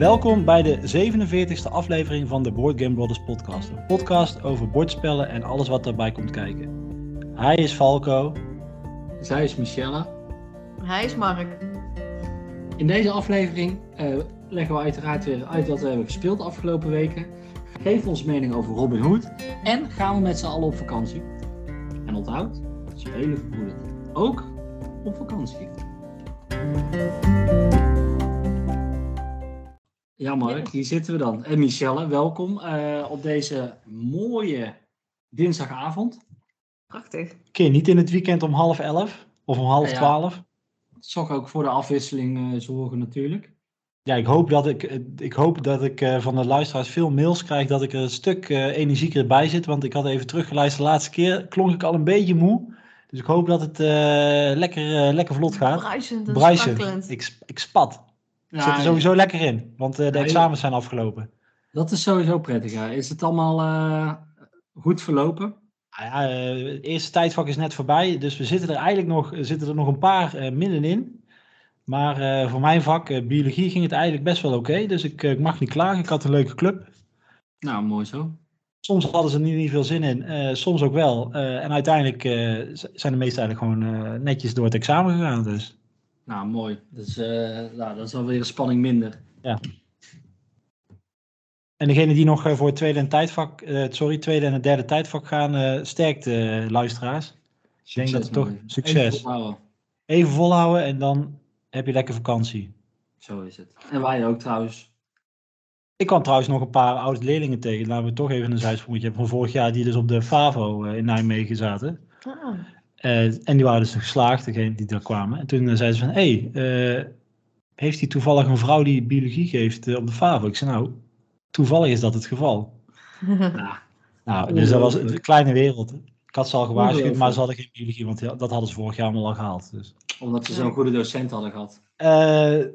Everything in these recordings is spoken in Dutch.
Welkom bij de 47e aflevering van de Board Game Brothers podcast. Een podcast over bordspellen en alles wat daarbij komt kijken. Hij is Falco. Zij is Michelle. Hij is Mark. In deze aflevering eh, leggen we uiteraard weer uit wat we hebben gespeeld de afgelopen weken. Geven onze mening over Robin Hood. En gaan we met z'n allen op vakantie. En onthoud, spelen verbroedert. Ook op vakantie. Ja Mark, hier zitten we dan. En Michelle, welkom eh, op deze mooie dinsdagavond. Prachtig. Oké, niet in het weekend om half elf of om half Ja. twaalf. Toch ook voor de afwisseling eh, zorgen natuurlijk. Ja, ik hoop dat ik, eh, ik, hoop dat ik eh, van de luisteraars veel mails krijg dat ik er een stuk eh, energieker bij zit. Want ik had even teruggeluisterd. De laatste keer klonk ik al een beetje moe. Dus ik hoop dat het eh, lekker, eh, lekker vlot gaat. Bruisend en Bruisend. Ik, ik spat. Ja, zit er sowieso lekker in. Want eh, de examens zijn afgelopen. Dat is sowieso prettig. Is het allemaal eh, goed verlopen? Nou ja, eh, het eerste tijdvak is net voorbij. Dus we zitten er eigenlijk nog, zitten er nog een paar eh, middenin. Maar eh, voor mijn vak, eh, biologie, ging het eigenlijk best wel oké. Dus ik, eh, ik mag niet klagen. Ik had een leuke club. Nou, mooi zo. Soms hadden ze er niet, niet veel zin in, eh, soms ook wel. Eh, en uiteindelijk eh, zijn de meesten eigenlijk gewoon eh, netjes door het examen gegaan. Dus. Nou, mooi. Dus, eh, nou, dat is alweer een spanning minder. En degene die nog eh, voor het tweede en, tijdvak, eh, sorry, tweede en het derde tijdvak gaan, eh sterkte eh, luisteraars. Ik denk dat het toch man. succes. Even volhouden. Even volhouden en dan heb je lekker vakantie. Zo is het. En wij ook trouwens. Ik kwam trouwens nog een paar oude leerlingen tegen. Laten we toch even een zijsprongetje hebben van vorig jaar, die dus op de FAVO eh, in Nijmegen zaten. Ah, en die waren dus geslaagd, degene die daar kwamen. En toen eh, zeiden ze van, hé, hey, eh, heeft hij toevallig een vrouw die biologie geeft eh, op de FAVO? Ik zei, nou, toevallig is dat het geval. Nou, dus dat was een kleine wereld. Ik had ze al gewaarschuwd, maar ze hadden geen biologie, want ja, dat hadden ze vorig jaar allemaal al gehaald. Dus. omdat ze zo'n goede docent hadden gehad. Eh,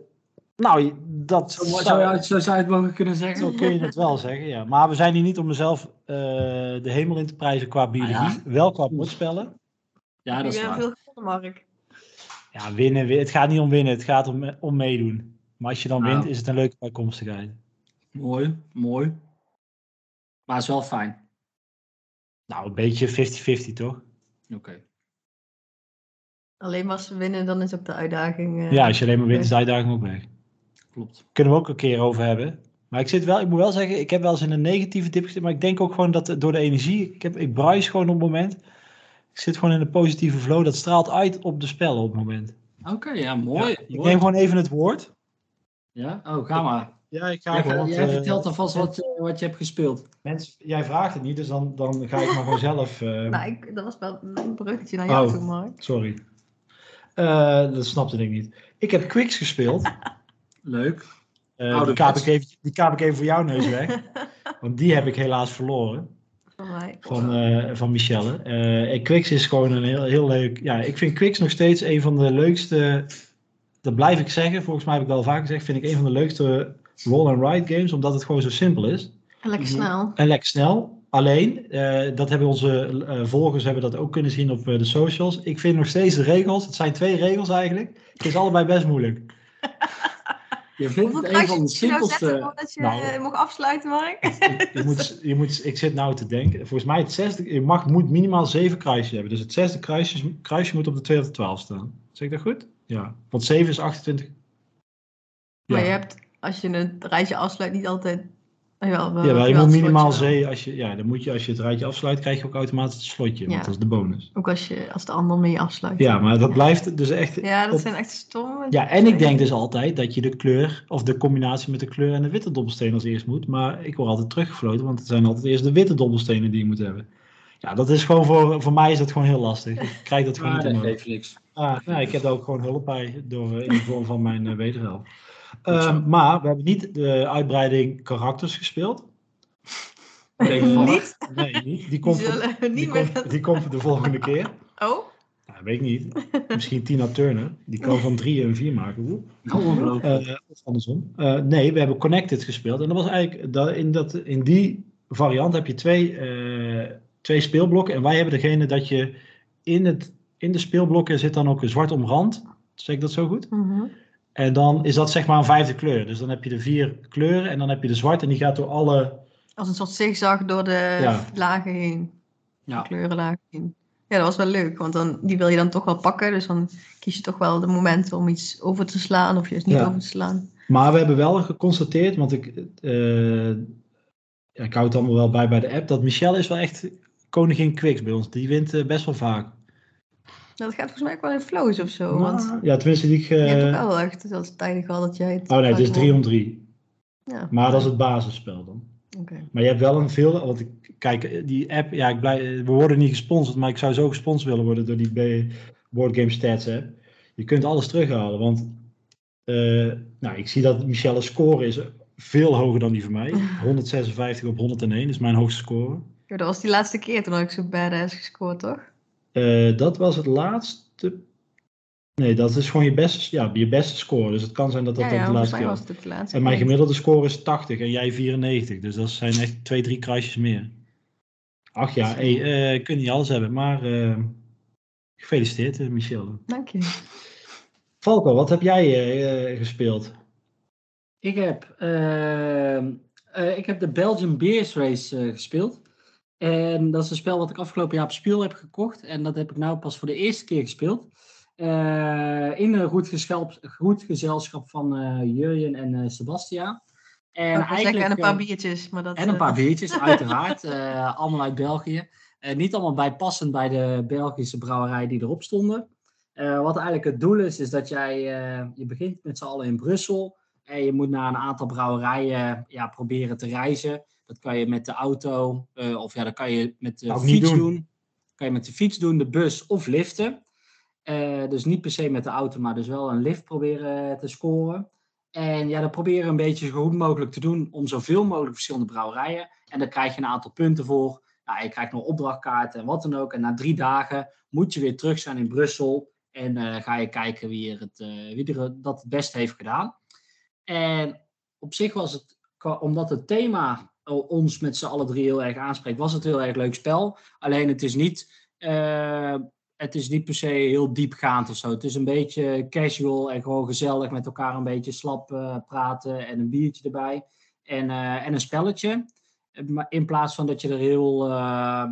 nou, dat Zo, zo, zou je- zo zou je het mogen kunnen zeggen. Zo kun je het wel zeggen, ja. Maar we zijn hier niet om mezelf eh, de hemel in te prijzen qua biologie. Ah, Wel qua bordspellen. Ja, dat ik is ben waar. veel gewonnen, Mark. Ja, winnen, wi- het gaat niet om winnen, het gaat om, om meedoen. Maar als je dan Nou. wint, is het een leuke bijkomstigheid. Mooi, mooi. Maar het is wel fijn. Nou, een beetje 50-50 toch? Oké. Alleen maar als we winnen, dan is ook de uitdaging. eh, Ja, als je alleen maar wint, is de uitdaging ook weg. Klopt. Kunnen we ook een keer over hebben. Maar ik zit wel, ik moet wel zeggen, ik heb wel eens in een negatieve dip gezeten. Maar ik denk ook gewoon dat door de energie, ik, heb, ik bruis gewoon op het moment. Ik zit gewoon in een positieve flow. Dat straalt uit op de spellen op het moment. Oké, ja, mooi. Ja, ik mooi. neem gewoon even het woord. Ja? Oh, ga maar. Ja, ik ga Jij, gewoon. jij eh, vertelt alvast wat, je- wat je hebt gespeeld. Mensen, jij vraagt het niet, dus dan, dan ga ik maar gewoon zelf. eh, Nou, ik, dat was wel een bruggetje naar jou Oh. toe, Mark. Sorry. Eh, dat snapte ik niet. Ik heb Quicks gespeeld. Leuk. Eh, die, kaap ik even, die kaap ik even voor jouw neus weg. want die heb ik helaas verloren. Van mij. Van, van Michelle. En Quicks is gewoon een heel, heel leuk. Ja, ik vind Quicks nog steeds een van de leukste. Dat blijf ik zeggen. Volgens mij heb ik wel vaak gezegd. Vind ik een van de leukste roll and ride games. Omdat het gewoon zo simpel is. En lekker Mhm. snel. En lekker snel. Alleen, dat hebben onze volgers hebben dat ook kunnen zien op de socials. Ik vind nog steeds de regels. Het zijn twee regels eigenlijk. Het is allebei best moeilijk. Je vindt Hoeveel het een van de kruisjes moet je nou zetten simpelste. voordat je Nou. eh, mag afsluiten, Mark? Je moet, je moet, ik zit nou te denken. Volgens mij het zesde. Je mag, moet minimaal zeven kruisjes hebben. Dus het zesde kruisje, kruisje moet op de 2 of de 12 staan. Zeg ik dat goed? Ja. Want 7 is 28. Maar Ja. je hebt, als je het rijtje afsluit, niet altijd... Jawel, wel, Ja, maar je moet minimaal. 7. Als je, ja, dan moet je, als je het rijtje afsluit, krijg je ook automatisch het slotje. Want dat is de bonus. Ook als, je, als de ander mee afsluit. Ja, maar dat blijft dus echt. Ja, dat op- zijn echt stomme... Ja, en ik denk dus altijd dat je de kleur, of de combinatie met de kleur en de witte dobbelsteen als eerst moet. Maar ik word altijd teruggefloten, want het zijn altijd eerst de witte dobbelstenen die je moet hebben. Ja, dat is gewoon voor, voor mij is dat gewoon heel lastig. Ik krijg dat gewoon Maar niet dat omhoog. geeft niks. Ah, nou, ik heb daar ook gewoon hulp bij, door, eh, in de vorm van mijn uh, wederhelft. Ehm, maar we hebben niet de uitbreiding karakters gespeeld. Niet? Nee, niet. Die komt, die, niet meer... komt, die komt voor de volgende keer. Oh? Nou, weet ik niet. Misschien Tina Turner. Die kan van drie en vier maken. Ongelooflijk. Eh, of andersom. Eh, nee, we hebben Connected gespeeld. En dat was eigenlijk, dat, in, dat, in die variant heb je twee, eh, twee speelblokken. En wij hebben degene dat je in, het, in de speelblokken zit dan ook een zwart omrand. Zeg ik dat zo goed? Mhm. En dan is dat zeg maar een vijfde kleur. Dus dan heb je de vier kleuren en dan heb je de zwart en die gaat door alle... Als een soort zigzag door de Ja. lagen heen. Ja. De kleurenlagen heen. Ja, dat was wel leuk, want dan, die wil je dan toch wel pakken. Dus dan kies je toch wel de momenten om iets over te slaan of juist niet Ja. over te slaan. Maar we hebben wel geconstateerd, want ik, eh, ja, ik hou het allemaal wel bij bij de app, dat Michelle is wel echt koningin Quicks bij ons. Die wint eh, best wel vaak. Dat gaat volgens mij ook wel in flows of zo. want Nou, ja, tenminste die... ik, je hebt eh, ook wel echt zelfs tijden gehad dat jij het... oh nee, het is vaak 3 won. om 3. Ja. Maar dat is het basisspel dan. Oké. Maar je hebt wel een veel, want ik, kijk, die app, ja, ik blij, we worden niet gesponsord, maar ik zou zo gesponsord willen worden door die B- Board Game Stats app. Je kunt alles terughalen, want eh, nou, ik zie dat Michelle's score is veel hoger dan die van mij. 156 op 101 is mijn hoogste score. Ja, dat was die laatste keer toen had ik zo badass gescoord, toch? Eh, dat was het laatste. Nee, dat is gewoon je beste, ja, je beste score. Dus het kan zijn dat dat ja, ja, de laatste keer was was. het de laatste En mijn gemiddelde score is 80 en jij 94. Dus dat zijn echt twee, drie kruisjes meer. Ach ja, hey, eh, ik kunt niet alles hebben, maar eh, gefeliciteerd Michelle. Dank je. Falco, wat heb jij gespeeld? Ik heb, ehm, eh, ik heb de Belgian Beers Race eh, gespeeld. En dat is een spel wat ik afgelopen jaar op Spiel heb gekocht. En dat heb ik nou pas voor de eerste keer gespeeld. Eh, in een goed, geschelp- goed gezelschap van eh Jurjen en eh Sebastiaan. En, En, zeggen, en een paar biertjes. Maar dat, en een paar biertjes, uiteraard. allemaal uit België. Niet allemaal bijpassend bij de Belgische brouwerij die erop stonden. Wat eigenlijk het doel is, is dat jij, je begint met z'n allen in Brussel. En je moet naar een aantal brouwerijen ja, proberen te reizen. Dat kan je met de auto, eh, of ja, dat kan je met de fiets doen. doen. Kan je met de fiets doen, de bus of liften. Eh, dus niet per se met de auto, maar dus wel een lift proberen te scoren. En ja, dat proberen een beetje zo goed mogelijk te doen om zoveel mogelijk verschillende brouwerijen. En daar krijg je een aantal punten voor. Nou, je krijgt nog opdrachtkaarten en wat dan ook. En na drie dagen moet je weer terug zijn in Brussel. En eh, ga je kijken wie er, het, eh, wie er dat het beste heeft gedaan. En op zich was het, omdat het thema ons met z'n allen drie heel erg aanspreekt, was het een heel erg leuk spel. Alleen het is niet, eh, het is niet per se heel diepgaand of zo. Het is een beetje casual en gewoon gezellig met elkaar een beetje slap eh, praten en een biertje erbij. En, eh, en een spelletje. In plaats van dat je er heel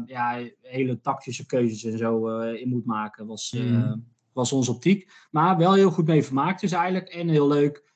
ja, hele tactische keuzes en zo in moet maken, was, Mhm. was onze optiek. Maar wel heel goed mee vermaakt dus eigenlijk. En heel leuk.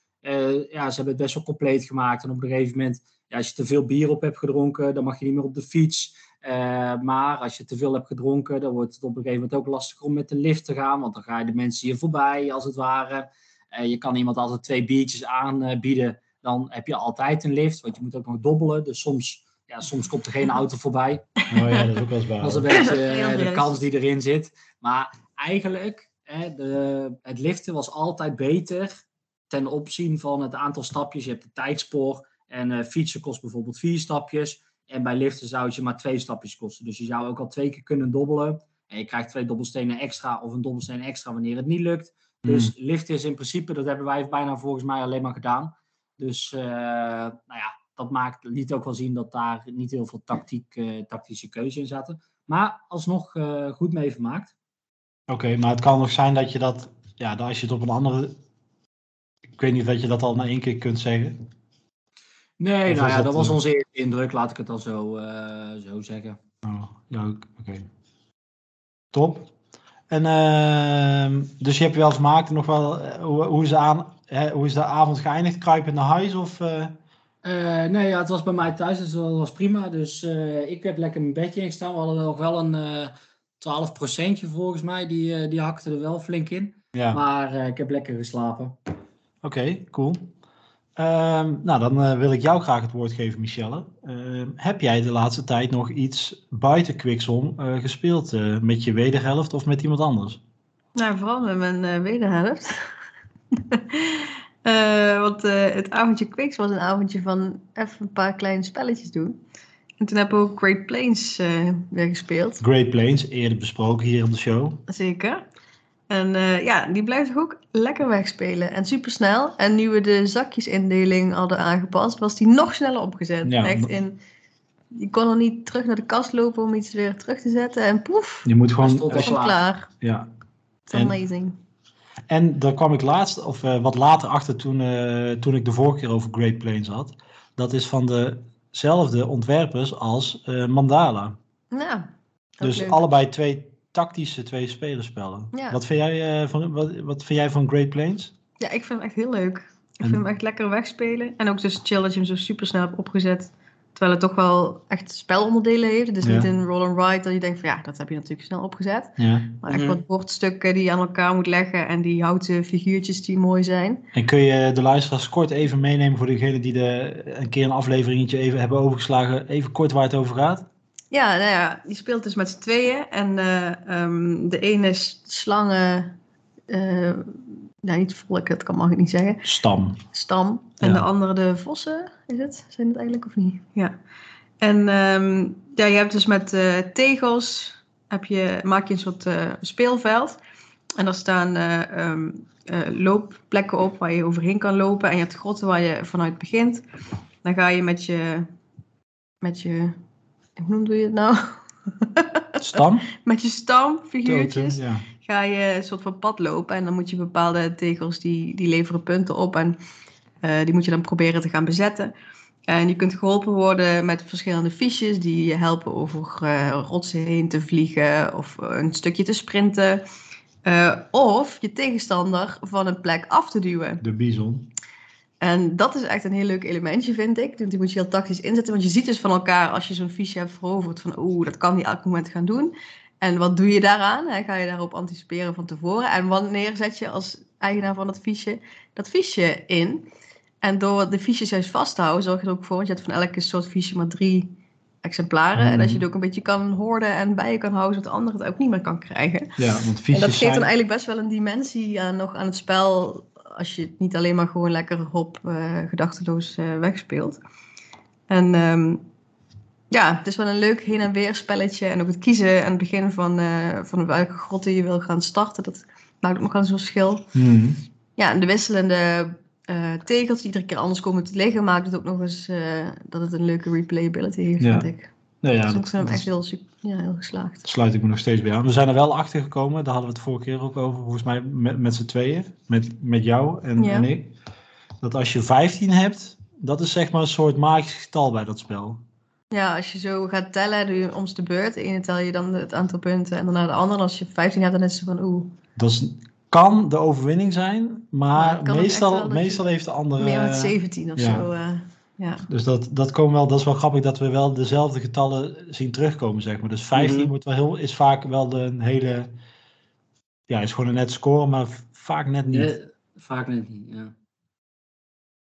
Ja, ze hebben het best wel compleet gemaakt. En op een gegeven moment, ja, als je te veel bier op hebt gedronken, dan mag je niet meer op de fiets. Eh, maar als je te veel hebt gedronken, dan wordt het op een gegeven moment ook lastiger om met de lift te gaan. Want dan gaan de mensen hier voorbij, als het ware. Eh, je kan iemand altijd twee biertjes aanbieden. Dan heb je altijd een lift, want je moet ook nog dobbelen. Dus soms, ja, soms komt er geen auto voorbij. Oh ja, dat is ook wel eens waar. Dat is een beetje eh, de kans die erin zit. Maar eigenlijk, hè, de, het liften was altijd beter ten opzien van het aantal stapjes. Je hebt de tijdspoor en eh, fietsen kost bijvoorbeeld vier stapjes. En bij liften zou het je maar twee stapjes kosten. Dus je zou ook al twee keer kunnen dobbelen. En je krijgt twee dobbelstenen extra of een dobbelsteen extra wanneer het niet lukt. Dus liften is in principe, dat hebben wij bijna volgens mij alleen maar gedaan. Dus eh, nou ja, dat maakt, liet ook wel zien dat daar niet heel veel tactiek, eh, tactische keuze in zaten. Maar alsnog goed mee vermaakt. Oké, maar het kan nog zijn dat je dat, ja, dat als je het op een andere, ik weet niet of dat je dat al na één keer kunt zeggen. Nee, Of nou ja, dat, was eh, onze eerste indruk, laat ik het dan zo, eh, zo zeggen. Oh, ja, oké. Top. En ehm, dus je hebt je wel vermaakt en nog wel, eh, hoe, hoe, is de aan, hè, hoe is de avond geëindigd? Kruipend naar huis of? nee, ja, het was bij mij thuis, dus dat was prima. Dus ik heb lekker mijn bedje ingestaan. We hadden nog wel een eh 12% volgens mij, die, die hakte er wel flink in. Ja, Maar ik heb lekker geslapen. oké, cool. Ehm, nou, dan eh, wil ik jou graag het woord geven, Michelle. Ehm, heb jij de laatste tijd nog iets buiten Quixom eh, gespeeld eh, met je wederhelft of met iemand anders? Nou, vooral met mijn wederhelft. Want het avondje Quicks was een avondje van even een paar kleine spelletjes doen. En toen hebben we ook Great Plains weer gespeeld. Great Plains, eerder besproken hier op de show. Zeker. En eh, ja, die blijft toch ook lekker wegspelen. En super snel. En nu we de zakjesindeling hadden aangepast, was die nog sneller opgezet. Ja, Echt in, je kon er niet terug naar de kast lopen om iets weer terug te zetten. En poef, Je moet gewoon, stond hem klaar. ja, It's En- amazing. En daar kwam ik laatst, of eh, wat later achter toen, eh, toen ik de vorige keer over Great Plains had. Dat is van dezelfde ontwerpers als eh, Mandala. Nou, ook Dus leuk. allebei twee tactische twee spelerspellen. Ja. Wat, vind jij, eh, van, wat, wat vind jij van Great Plains? Ja, ik vind hem echt heel leuk. Ik En- vind hem echt lekker wegspelen. En ook dus chill dat je hem zo super snel hebt opgezet. Terwijl het toch wel echt spelonderdelen heeft. Het is Ja. niet een roll and ride dat je denkt van ja, dat heb je natuurlijk snel opgezet. Ja. Maar echt Mhm. wat bordstukken die je aan elkaar moet leggen. En die houten figuurtjes die mooi zijn. En kun je de luisteraars kort even meenemen voor degenen die de, een keer een afleveringetje even hebben overgeslagen. Even kort waar het over gaat? Ja, nou ja, die speelt dus met z'n tweeën. En eh, ehm, de ene is slangen... eh nou, niet volk, dat kan mag ik niet zeggen. Stam. stam. En Ja. de andere de vossen, is het? Zijn het eigenlijk of niet? Ja. En ehm, ja, je hebt dus met eh, tegels, heb je, maak je een soort speelveld. En daar staan eh, ehm, eh, loopplekken op waar je overheen kan lopen. En je hebt grotten waar je vanuit begint. Dan ga je met je, met je, hoe noemde je het nou? Stam? met je stamfiguurtjes ja. ga je een soort van pad lopen en dan moet je bepaalde tegels die, die leveren punten op en eh, die moet je dan proberen te gaan bezetten. En je kunt geholpen worden met verschillende fiches die je helpen over eh, rotsen heen te vliegen of eh, een stukje te sprinten. Of je tegenstander van een plek af te duwen. De bison. En dat is echt een heel leuk elementje, vind ik. Die moet je heel tactisch inzetten. Want je ziet dus van elkaar, als je zo'n fiche hebt veroverd, van oeh, dat kan die elk moment gaan doen. En wat doe je daaraan? Ga je daarop anticiperen van tevoren? En wanneer zet je als eigenaar van dat fiche dat fiche in? En door de fiches juist vast te houden, zorg je er ook voor, want je hebt van elke soort fiche maar drie exemplaren. En dat je het ook een beetje kan hoorden en bij je kan houden, zodat de ander het ook niet meer kan krijgen. Ja, want En dat fiches geeft dan eigenlijk best wel een dimensie aan, nog aan het spel. Als je het niet alleen maar gewoon lekker hop eh, gedachteloos eh, wegspeelt. En ehm, ja, het is wel een leuk heen en weer spelletje. En ook het kiezen aan het begin van, eh, van welke grotten je wil gaan starten. Dat maakt ook nog wel eens een verschil. Mhm. Ja, en de wisselende tegels die iedere keer anders komen te liggen, maakt het ook nog eens dat het een leuke replayability heeft, Ja. vind ik. Nou ja, dus ik dat, vind hem dat echt heel, ja, heel geslaagd. sluit ik me nog steeds bij aan. We zijn er wel achter gekomen, daar hadden we het vorige keer ook over, volgens mij met, met z'n tweeën, met, met jou en, Ja. en ik. Dat als je 15 hebt, dat is zeg maar een soort magisch getal bij dat spel. Ja, als je zo gaat tellen, doe je om de beurt. De ene tel je dan het aantal punten en daarna de andere. Als je 15 hebt, dan is het van oeh, Dat is, kan de overwinning zijn, Maar ook meestal, meestal heeft de andere... meer met 17 of ja. zo. eh, ja. Dus dat, dat, komen wel, dat is wel grappig dat we wel dezelfde getallen zien terugkomen, zeg maar. Dus 15 Mhm. wordt wel heel, is vaak wel de, een hele... Ja, is gewoon een net score, maar vaak net niet. Ja, vaak net niet, ja.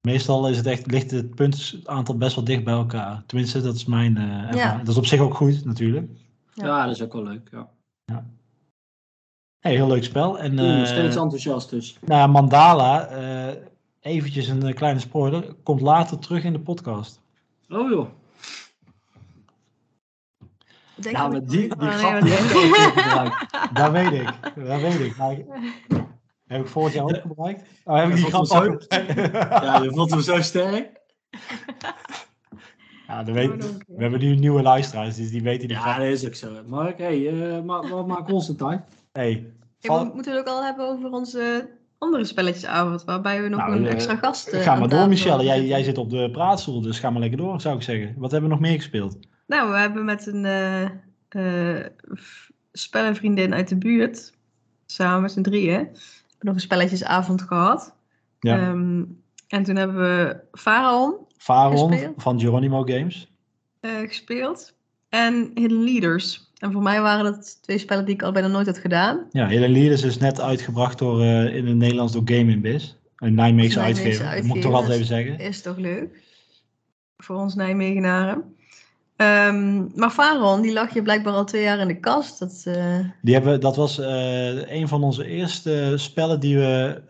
Meestal is het echt, ligt het puntaantal best wel dicht bij elkaar. Tenminste, dat is mijn eh, ervaring. Ja. Dat is op zich ook goed, natuurlijk. Ja. Ja, dat is ook wel leuk, ja. Hey, heel leuk spel. En, eh, steeds enthousiast dus. nou ja, Mandala, eh, eventjes een eh, kleine spoiler, komt later terug in de podcast. Oh joh. Denk maar die, die Oh, grap maar die heb ik gebruikt. Dat weet ik, dat weet ik. Maar, heb ik vorig jaar ook gebruikt? Oh, heb ik die grap ook Ja, je vond hem zo sterk. Ja, dat weet, Oh, we hebben nu nieuwe luisteraars, dus die weten die Ja, grap. dat is ook zo. Mark, hey, eh, ma ma maak ons de tijd. Hey, Ik val- moet- moeten we het ook al hebben over onze andere spelletjesavond, waarbij we nog Nou, een eh, extra gast eh, ga maar door, Michelle. Jij, jij zit op de praatstoel, dus ga maar lekker door, zou ik zeggen. Wat hebben we nog meer gespeeld? Nou, we hebben met een f- spellenvriendin uit de buurt, samen met z'n drieën, nog een spelletjesavond gehad. Ja. Ehm, en toen hebben we Pharaon Faron gespeeld? van Geronimo Games. gespeeld en Hidden Leaders. En voor mij waren dat twee spellen die ik al bijna nooit had gedaan. Ja, Hidden Leaders is net uitgebracht door, eh, in het Nederlands door Game in Biz. Een Nijmeegse uitgever, dat moet ik toch altijd even zeggen. Is toch leuk? Voor ons Nijmegenaren. Ehm, maar Pharaon, die lag je blijkbaar al twee jaar in de kast. Dat, eh, Die hebben, dat was eh, een van onze eerste spellen die we,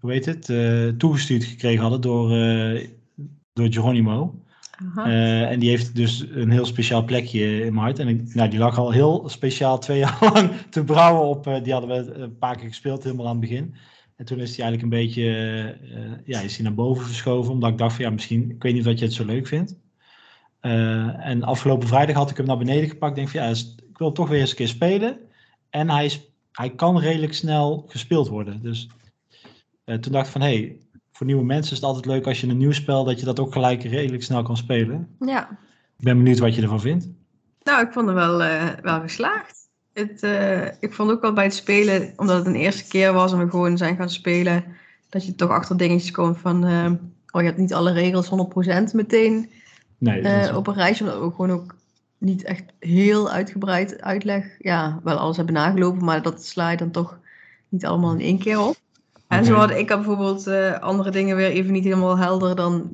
hoe heet het, toegestuurd gekregen hadden door, door Geronimo. Eh, en die heeft dus een heel speciaal plekje in mijn hart. En nou, die lag al heel speciaal twee jaar lang te brouwen op. eh, die hadden we een paar keer gespeeld, helemaal aan het begin. En toen is hij eigenlijk een beetje eh, eh, ja, is hij naar boven verschoven. Omdat ik dacht van ja, misschien, ik weet niet dat je het zo leuk vindt. Eh, en afgelopen vrijdag had ik hem naar beneden gepakt. Denk van ja, ik wil toch weer eens een keer spelen. En hij hij kan redelijk snel gespeeld worden. Dus eh, toen dacht ik van, hé, hey, voor nieuwe mensen is het altijd leuk als je een nieuw spel, dat je dat ook gelijk redelijk snel kan spelen. Ja. Ik ben benieuwd wat je ervan vindt. Nou, ik vond het wel, eh, wel geslaagd. Het, eh, ik vond ook wel bij het spelen, omdat het een eerste keer was en we gewoon zijn gaan spelen, dat je toch achter dingetjes komt van, eh, oh je hebt niet alle regels 100% meteen Nee, eh, op een rijtje, omdat we gewoon ook niet echt heel uitgebreid uitleg, ja, wel alles hebben nagelopen, maar dat sla je dan toch niet allemaal in één keer op. En zo had ik had bijvoorbeeld eh, andere dingen weer even niet helemaal helder dan,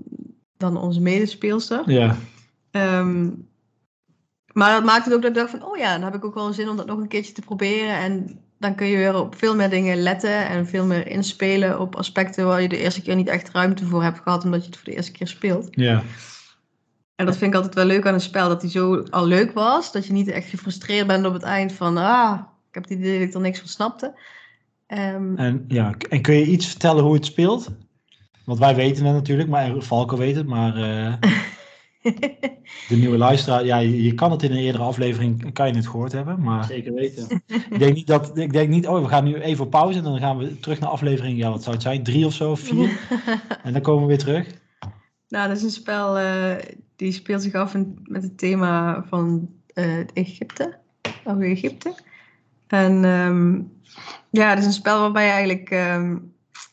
dan onze medespeelster. ja, Ehm, maar dat maakt het ook dat ik dacht van, oh ja, dan heb ik ook wel zin om dat nog een keertje te proberen. En dan kun je weer op veel meer dingen letten en veel meer inspelen op aspecten waar je de eerste keer niet echt ruimte voor hebt gehad, omdat je het voor de eerste keer speelt. ja. En dat vind ik altijd wel leuk aan een spel, dat die zo al leuk was, dat je niet echt gefrustreerd bent op het eind van, ah, ik heb het idee dat ik er niks van snapte. Ehm, En, ja. en kun je iets vertellen hoe het speelt? Want wij weten het natuurlijk, maar Valko weet het, maar eh, de nieuwe luisteraar, ja, je, je kan het in een eerdere aflevering, kan je het gehoord hebben, maar Zeker weten. ik denk niet dat, ik denk niet, oh, we gaan nu even op pauze en dan gaan we terug naar aflevering, ja, wat zou het zijn, drie of zo, of vier, en dan komen we weer terug. Nou, dat is een spel uh, die speelt zich af in, met het thema van uh, Egypte, oude Egypte. En um, ja, het is een spel waarbij je eigenlijk, um,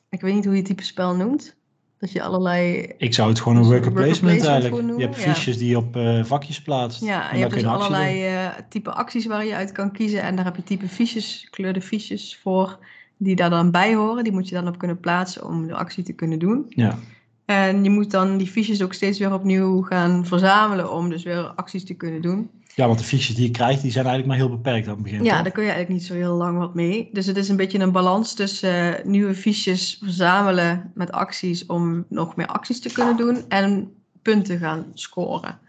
ik weet niet hoe je het type spel noemt, dat je allerlei... Ik zou het gewoon een worker placement, eigenlijk. noemen, je hebt ja. fiches die je op uh, vakjes plaatst. Ja, en en je hebt dus allerlei uh, type acties waar je uit kan kiezen. En daar heb je type fiches, gekleurde fiches voor, die daar dan bij horen. Die moet je dan op kunnen plaatsen om de actie te kunnen doen. Ja. En je moet dan die fiches ook steeds weer opnieuw gaan verzamelen om dus weer acties te kunnen doen. Ja, want de fiches die je krijgt, die zijn eigenlijk maar heel beperkt aan het begin. Ja, toch? daar kun je eigenlijk niet zo heel lang wat mee. Dus het is een beetje een balans tussen uh, nieuwe fiches verzamelen met acties om nog meer acties te kunnen doen en punten gaan scoren.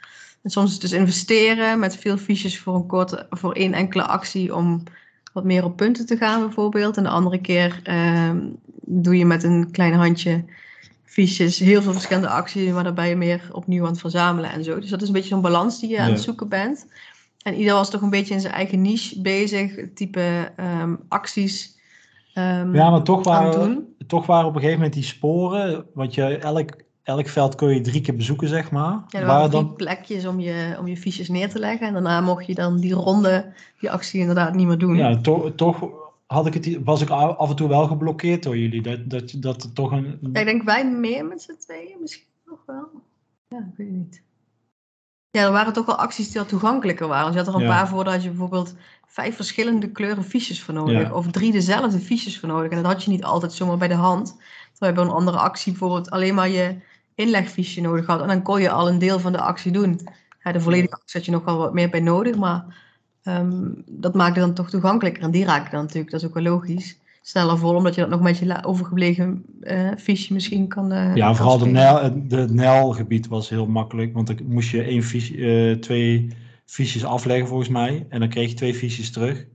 En soms is het dus investeren met veel fiches voor, een korte, voor één enkele actie om wat meer op punten te gaan bijvoorbeeld. En de andere keer uh, doe je met een klein handje fiches, heel veel verschillende acties, maar daarbij je meer opnieuw aan het verzamelen en zo. Dus dat is een beetje zo'n balans die je aan het zoeken bent. En ieder was toch een beetje in zijn eigen niche bezig, type um, acties. Um, ja, maar toch waren, toch waren op een gegeven moment die sporen, want je, elk, elk veld kon je drie keer bezoeken, zeg maar. Ja, er waren drie dan... plekjes om je, om je fiches neer te leggen. En daarna mocht je dan die ronde, die actie inderdaad niet meer doen. Ja, to toch had ik het, was ik af en toe wel geblokkeerd door jullie. Dat, dat, dat toch een... Ja, ik denk wij meer met z'n tweeën misschien nog wel. Ja, ik weet het niet. Ja, er waren toch wel acties die wat toegankelijker waren. Dus je had er een Ja. paar voor dat je bijvoorbeeld vijf verschillende kleuren fiches voor nodig. Ja. Of drie dezelfde fiches voor nodig. En dat had je niet altijd zomaar bij de hand. Terwijl bij een andere actie bijvoorbeeld alleen maar je inlegfiche nodig had. En dan kon je al een deel van de actie doen. Ja, de volledige actie had je nog wel wat meer bij nodig. Maar ehm, dat maakte dan toch toegankelijker. En die raakte dan natuurlijk, dat is ook wel logisch, sneller vol. Omdat je dat nog met je overgebleven eh fiche misschien kan eh, Ja, kan vooral de, het de Nijlgebied was heel makkelijk. Want dan moest je één fiche, eh, twee fiches afleggen volgens mij. En dan kreeg je twee fiches terug.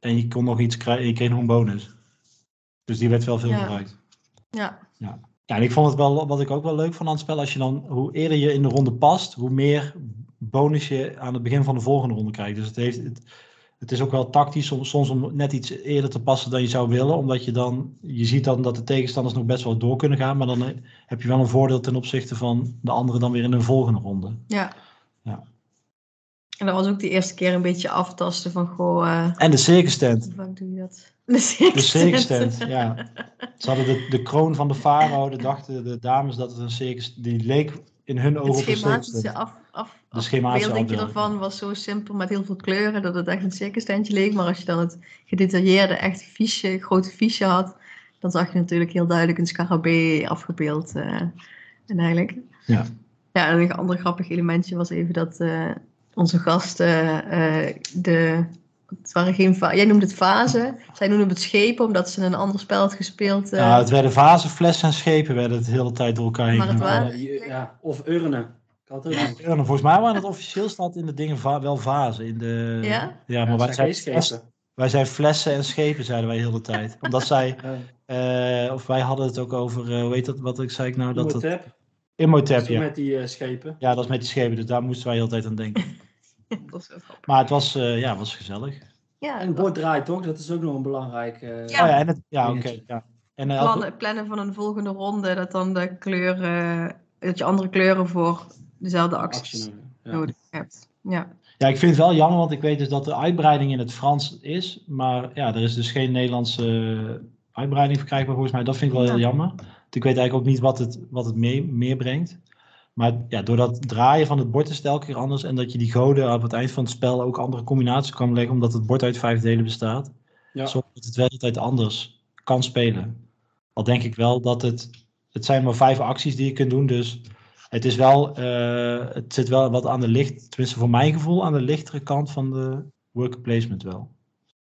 En je kon nog iets krijgen. Je kreeg nog een bonus. Dus die werd wel veel Ja. gebruikt. Ja. Ja, en ik vond het wel, wat ik ook wel leuk vond aan het spel, als je dan, hoe eerder je in de ronde past, hoe meer bonus je aan het begin van de volgende ronde krijgt. Dus het, heeft, het, het is ook wel tactisch soms, soms om net iets eerder te passen dan je zou willen, omdat je dan, je ziet dan dat de tegenstanders nog best wel door kunnen gaan, maar dan eh, heb je wel een voordeel ten opzichte van de anderen dan weer in de volgende ronde. Ja. Ja. En dat was ook die eerste keer een beetje aftasten van, goh, eh, En de circus tent. hoe vaak doe je dat? De De circus tent. tent, ja. Ze hadden de, de kroon van de farao, de dachten de dames dat het een circus, die leek in hun ogen op een circus schematische tent. af, af, De schematische ervan was zo simpel met heel veel kleuren dat het echt een circus tentje leek. Maar als je dan het gedetailleerde, echt fiche, grote fiche had, dan zag je natuurlijk heel duidelijk een scarabee afgebeeld. eh, en eigenlijk. Ja. Ja, en een ander grappig elementje was even dat eh, onze gasten eh, de... Het waren geen Jij noemde het vazen. Zij noemden het schepen, omdat ze een ander spel had gespeeld. Ja, het werden vazen, flessen en schepen werden het de hele tijd door elkaar heen Maar het waren- ja, of urnen. Ik had. Ja, volgens mij waren het officieel staat in de dingen va- wel vazen. In de, Ja? ja, maar Ja, wij, zijn flessen, wij zijn flessen en schepen, zeiden wij de hele tijd. Omdat zij, Ja. eh, of wij hadden het ook over, eh, hoe heet dat, wat ik zei ik nou? Dat het, Imhotep. Imhotep, ja. Met die eh, schepen. Ja, dat is met die schepen, dus daar moesten wij heel de tijd aan denken. dat is wel grappig. Maar het was, eh, ja, was gezellig. Ja, En het bord draait toch? Dat is ook nog een belangrijk... eh, Ja. Oh ja, en het, ja, oké. Ja. En eh, plannen, plannen van een volgende ronde, dat dan de kleuren, dat je andere kleuren voor dezelfde acties. Ja. nodig hebt. Ja. Ja, ik vind het wel jammer, want ik weet dus dat er uitbreiding in het Frans is. Maar ja, er is dus geen Nederlandse uitbreiding verkrijgbaar volgens mij. Dat vind ik wel heel Ja. jammer. Want ik weet eigenlijk ook niet wat het, wat het mee, meer brengt. Maar ja, door dat draaien van het bord is het elke keer anders. En dat je die goden op het eind van het spel ook andere combinaties kan leggen. Omdat het bord uit vijf delen bestaat. Ja. Zodat het wel altijd anders kan spelen. Al denk ik wel dat het... Het zijn maar vijf acties die je kunt doen. Dus het is wel... eh, het zit wel wat aan de licht... Tenminste voor mijn gevoel aan de lichtere kant van de worker placement wel.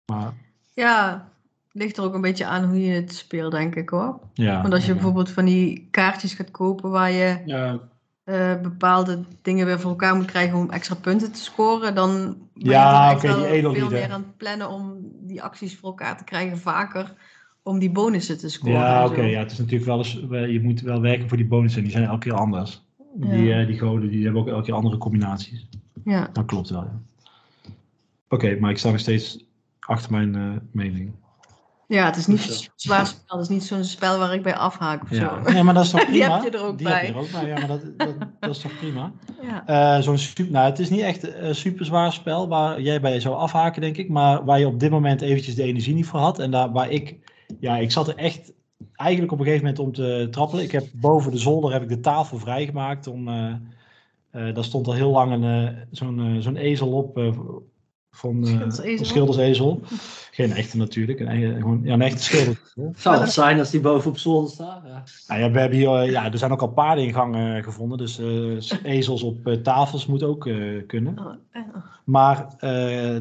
Maar ja, ligt er ook een beetje aan hoe je het speelt, denk ik hoor. ja. Want als je ja. bijvoorbeeld van die kaartjes gaat kopen waar je Ja, eh, bepaalde dingen weer voor elkaar moet krijgen om extra punten te scoren, dan ben je Ja, wel die veel meer aan het plannen om die acties voor elkaar te krijgen vaker om die bonussen te scoren. Ja, oké. ja, het is natuurlijk wel eens... wel- Je moet wel werken voor die bonussen. Die zijn elke keer anders. Die, Ja. eh, die goden die hebben ook elke keer andere combinaties. ja. Dat klopt wel, ja. Oké, maar ik sta nog steeds achter mijn eh, mening. Ja, het is niet zo'n zwaar spel. Het is niet zo'n spel waar ik bij afhaak of Ja. zo. Nee, maar dat is toch Die prima? heb je er ook Die bij. heb je er ook bij, ja, maar dat, dat, dat is toch prima? Ja. Eh, zo'n super, nou, het is niet echt een super zwaar spel waar jij bij zou afhaken, denk ik. Maar waar je op dit moment eventjes de energie niet voor had. En daar waar ik, ja, ik zat er echt eigenlijk op een gegeven moment om te trappelen. Ik heb boven de zolder heb ik de tafel vrijgemaakt. Om, eh, eh, daar stond al heel lang een, eh, zo'n, zo'n ezel op. van eh, Schildersezel? een schildersezel. Geen echte natuurlijk. Een, eigen- gewoon, ja, een echte schildersezel. het zou het zijn als die boven op zolder staat. Ja. Nou ja, we hebben hier, eh, ja, er zijn ook al paardeningangen eh, gevonden. Dus eh, ezels op tafels moet ook eh, kunnen. Oh, Maar eh,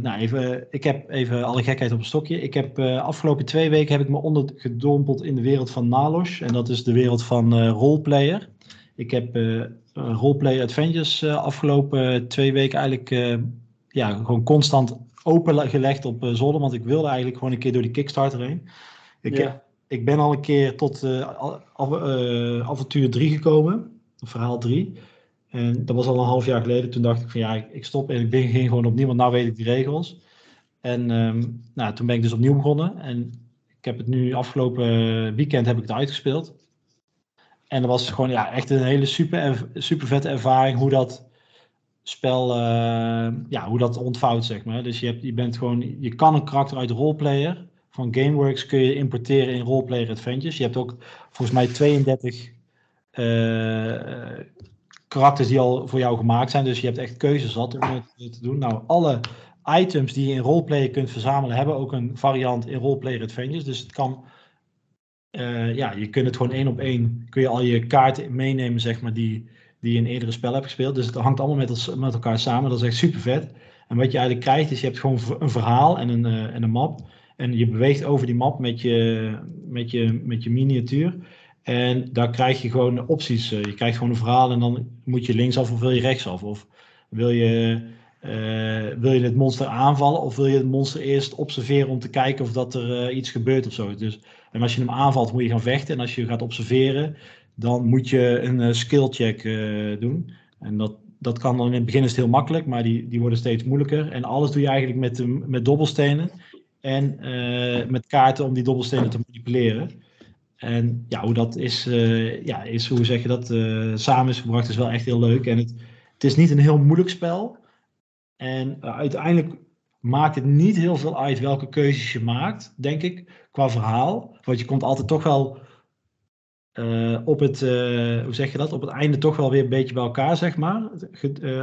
nou even, ik heb even alle gekheid op een stokje. Ik heb uh, afgelopen twee weken heb ik me ondergedompeld in de wereld van Nalos. En dat is de wereld van uh, roleplayer. Ik heb uh, roleplay adventures uh, afgelopen twee weken eigenlijk ja, gewoon constant opengelegd op zolder. Want ik wilde eigenlijk gewoon een keer door die Kickstarter heen. Ik, ja. ik ben al een keer tot av avontuur 3 gekomen. Verhaal 3. En dat was al een half jaar geleden. Toen dacht ik van ja, ik, stop en ik begin gewoon opnieuw, want nou weet ik die regels. En um, nou, toen ben ik dus opnieuw begonnen. En ik heb het nu afgelopen weekend heb ik het uitgespeeld. En dat was gewoon ja, echt een hele super, super vette ervaring hoe dat spel, uh, ja, hoe dat ontvouwt, zeg maar. Dus je, hebt, je bent gewoon, je kan een karakter uit roleplayer van Gameworks kun je importeren in roleplayer adventures. Je hebt ook volgens mij 32 uh, karakters die al voor jou gemaakt zijn. Dus je hebt echt keuzes zat om het te doen. Nou, alle items die je in roleplayer kunt verzamelen, hebben ook een variant in roleplayer adventures. Dus het kan, uh, ja, je kunt het gewoon één op één, kun je al je kaarten meenemen, zeg maar, die, die je in eerdere spel hebt gespeeld. Dus het hangt allemaal met, met elkaar samen. Dat is echt super vet. En wat je eigenlijk krijgt, is je hebt gewoon een verhaal en een, uh, en een map. En je beweegt over die map met je, met je, met je miniatuur. En daar krijg je gewoon opties. Je krijgt gewoon een verhaal en dan moet je linksaf of wil je rechtsaf. Of wil je, uh, wil je het monster aanvallen of wil je het monster eerst observeren om te kijken of dat er iets gebeurt of zo. Dus, en als je hem aanvalt moet je gaan vechten. En als je gaat observeren, dan moet je een uh, skill check doen. En dat, dat kan dan in het begin is het heel makkelijk, maar die, die worden steeds moeilijker. En alles doe je eigenlijk met, met dobbelstenen. En met kaarten om die dobbelstenen te manipuleren. En ja, hoe dat is, ja, is hoe zeg je dat, samen is gebracht, is wel echt heel leuk. En het, het is niet een heel moeilijk spel. En uiteindelijk maakt het niet heel veel uit welke keuzes je maakt, denk ik, qua verhaal. Want je komt altijd toch wel op het, hoe zeg je dat, op het einde toch wel weer een beetje bij elkaar, zeg maar.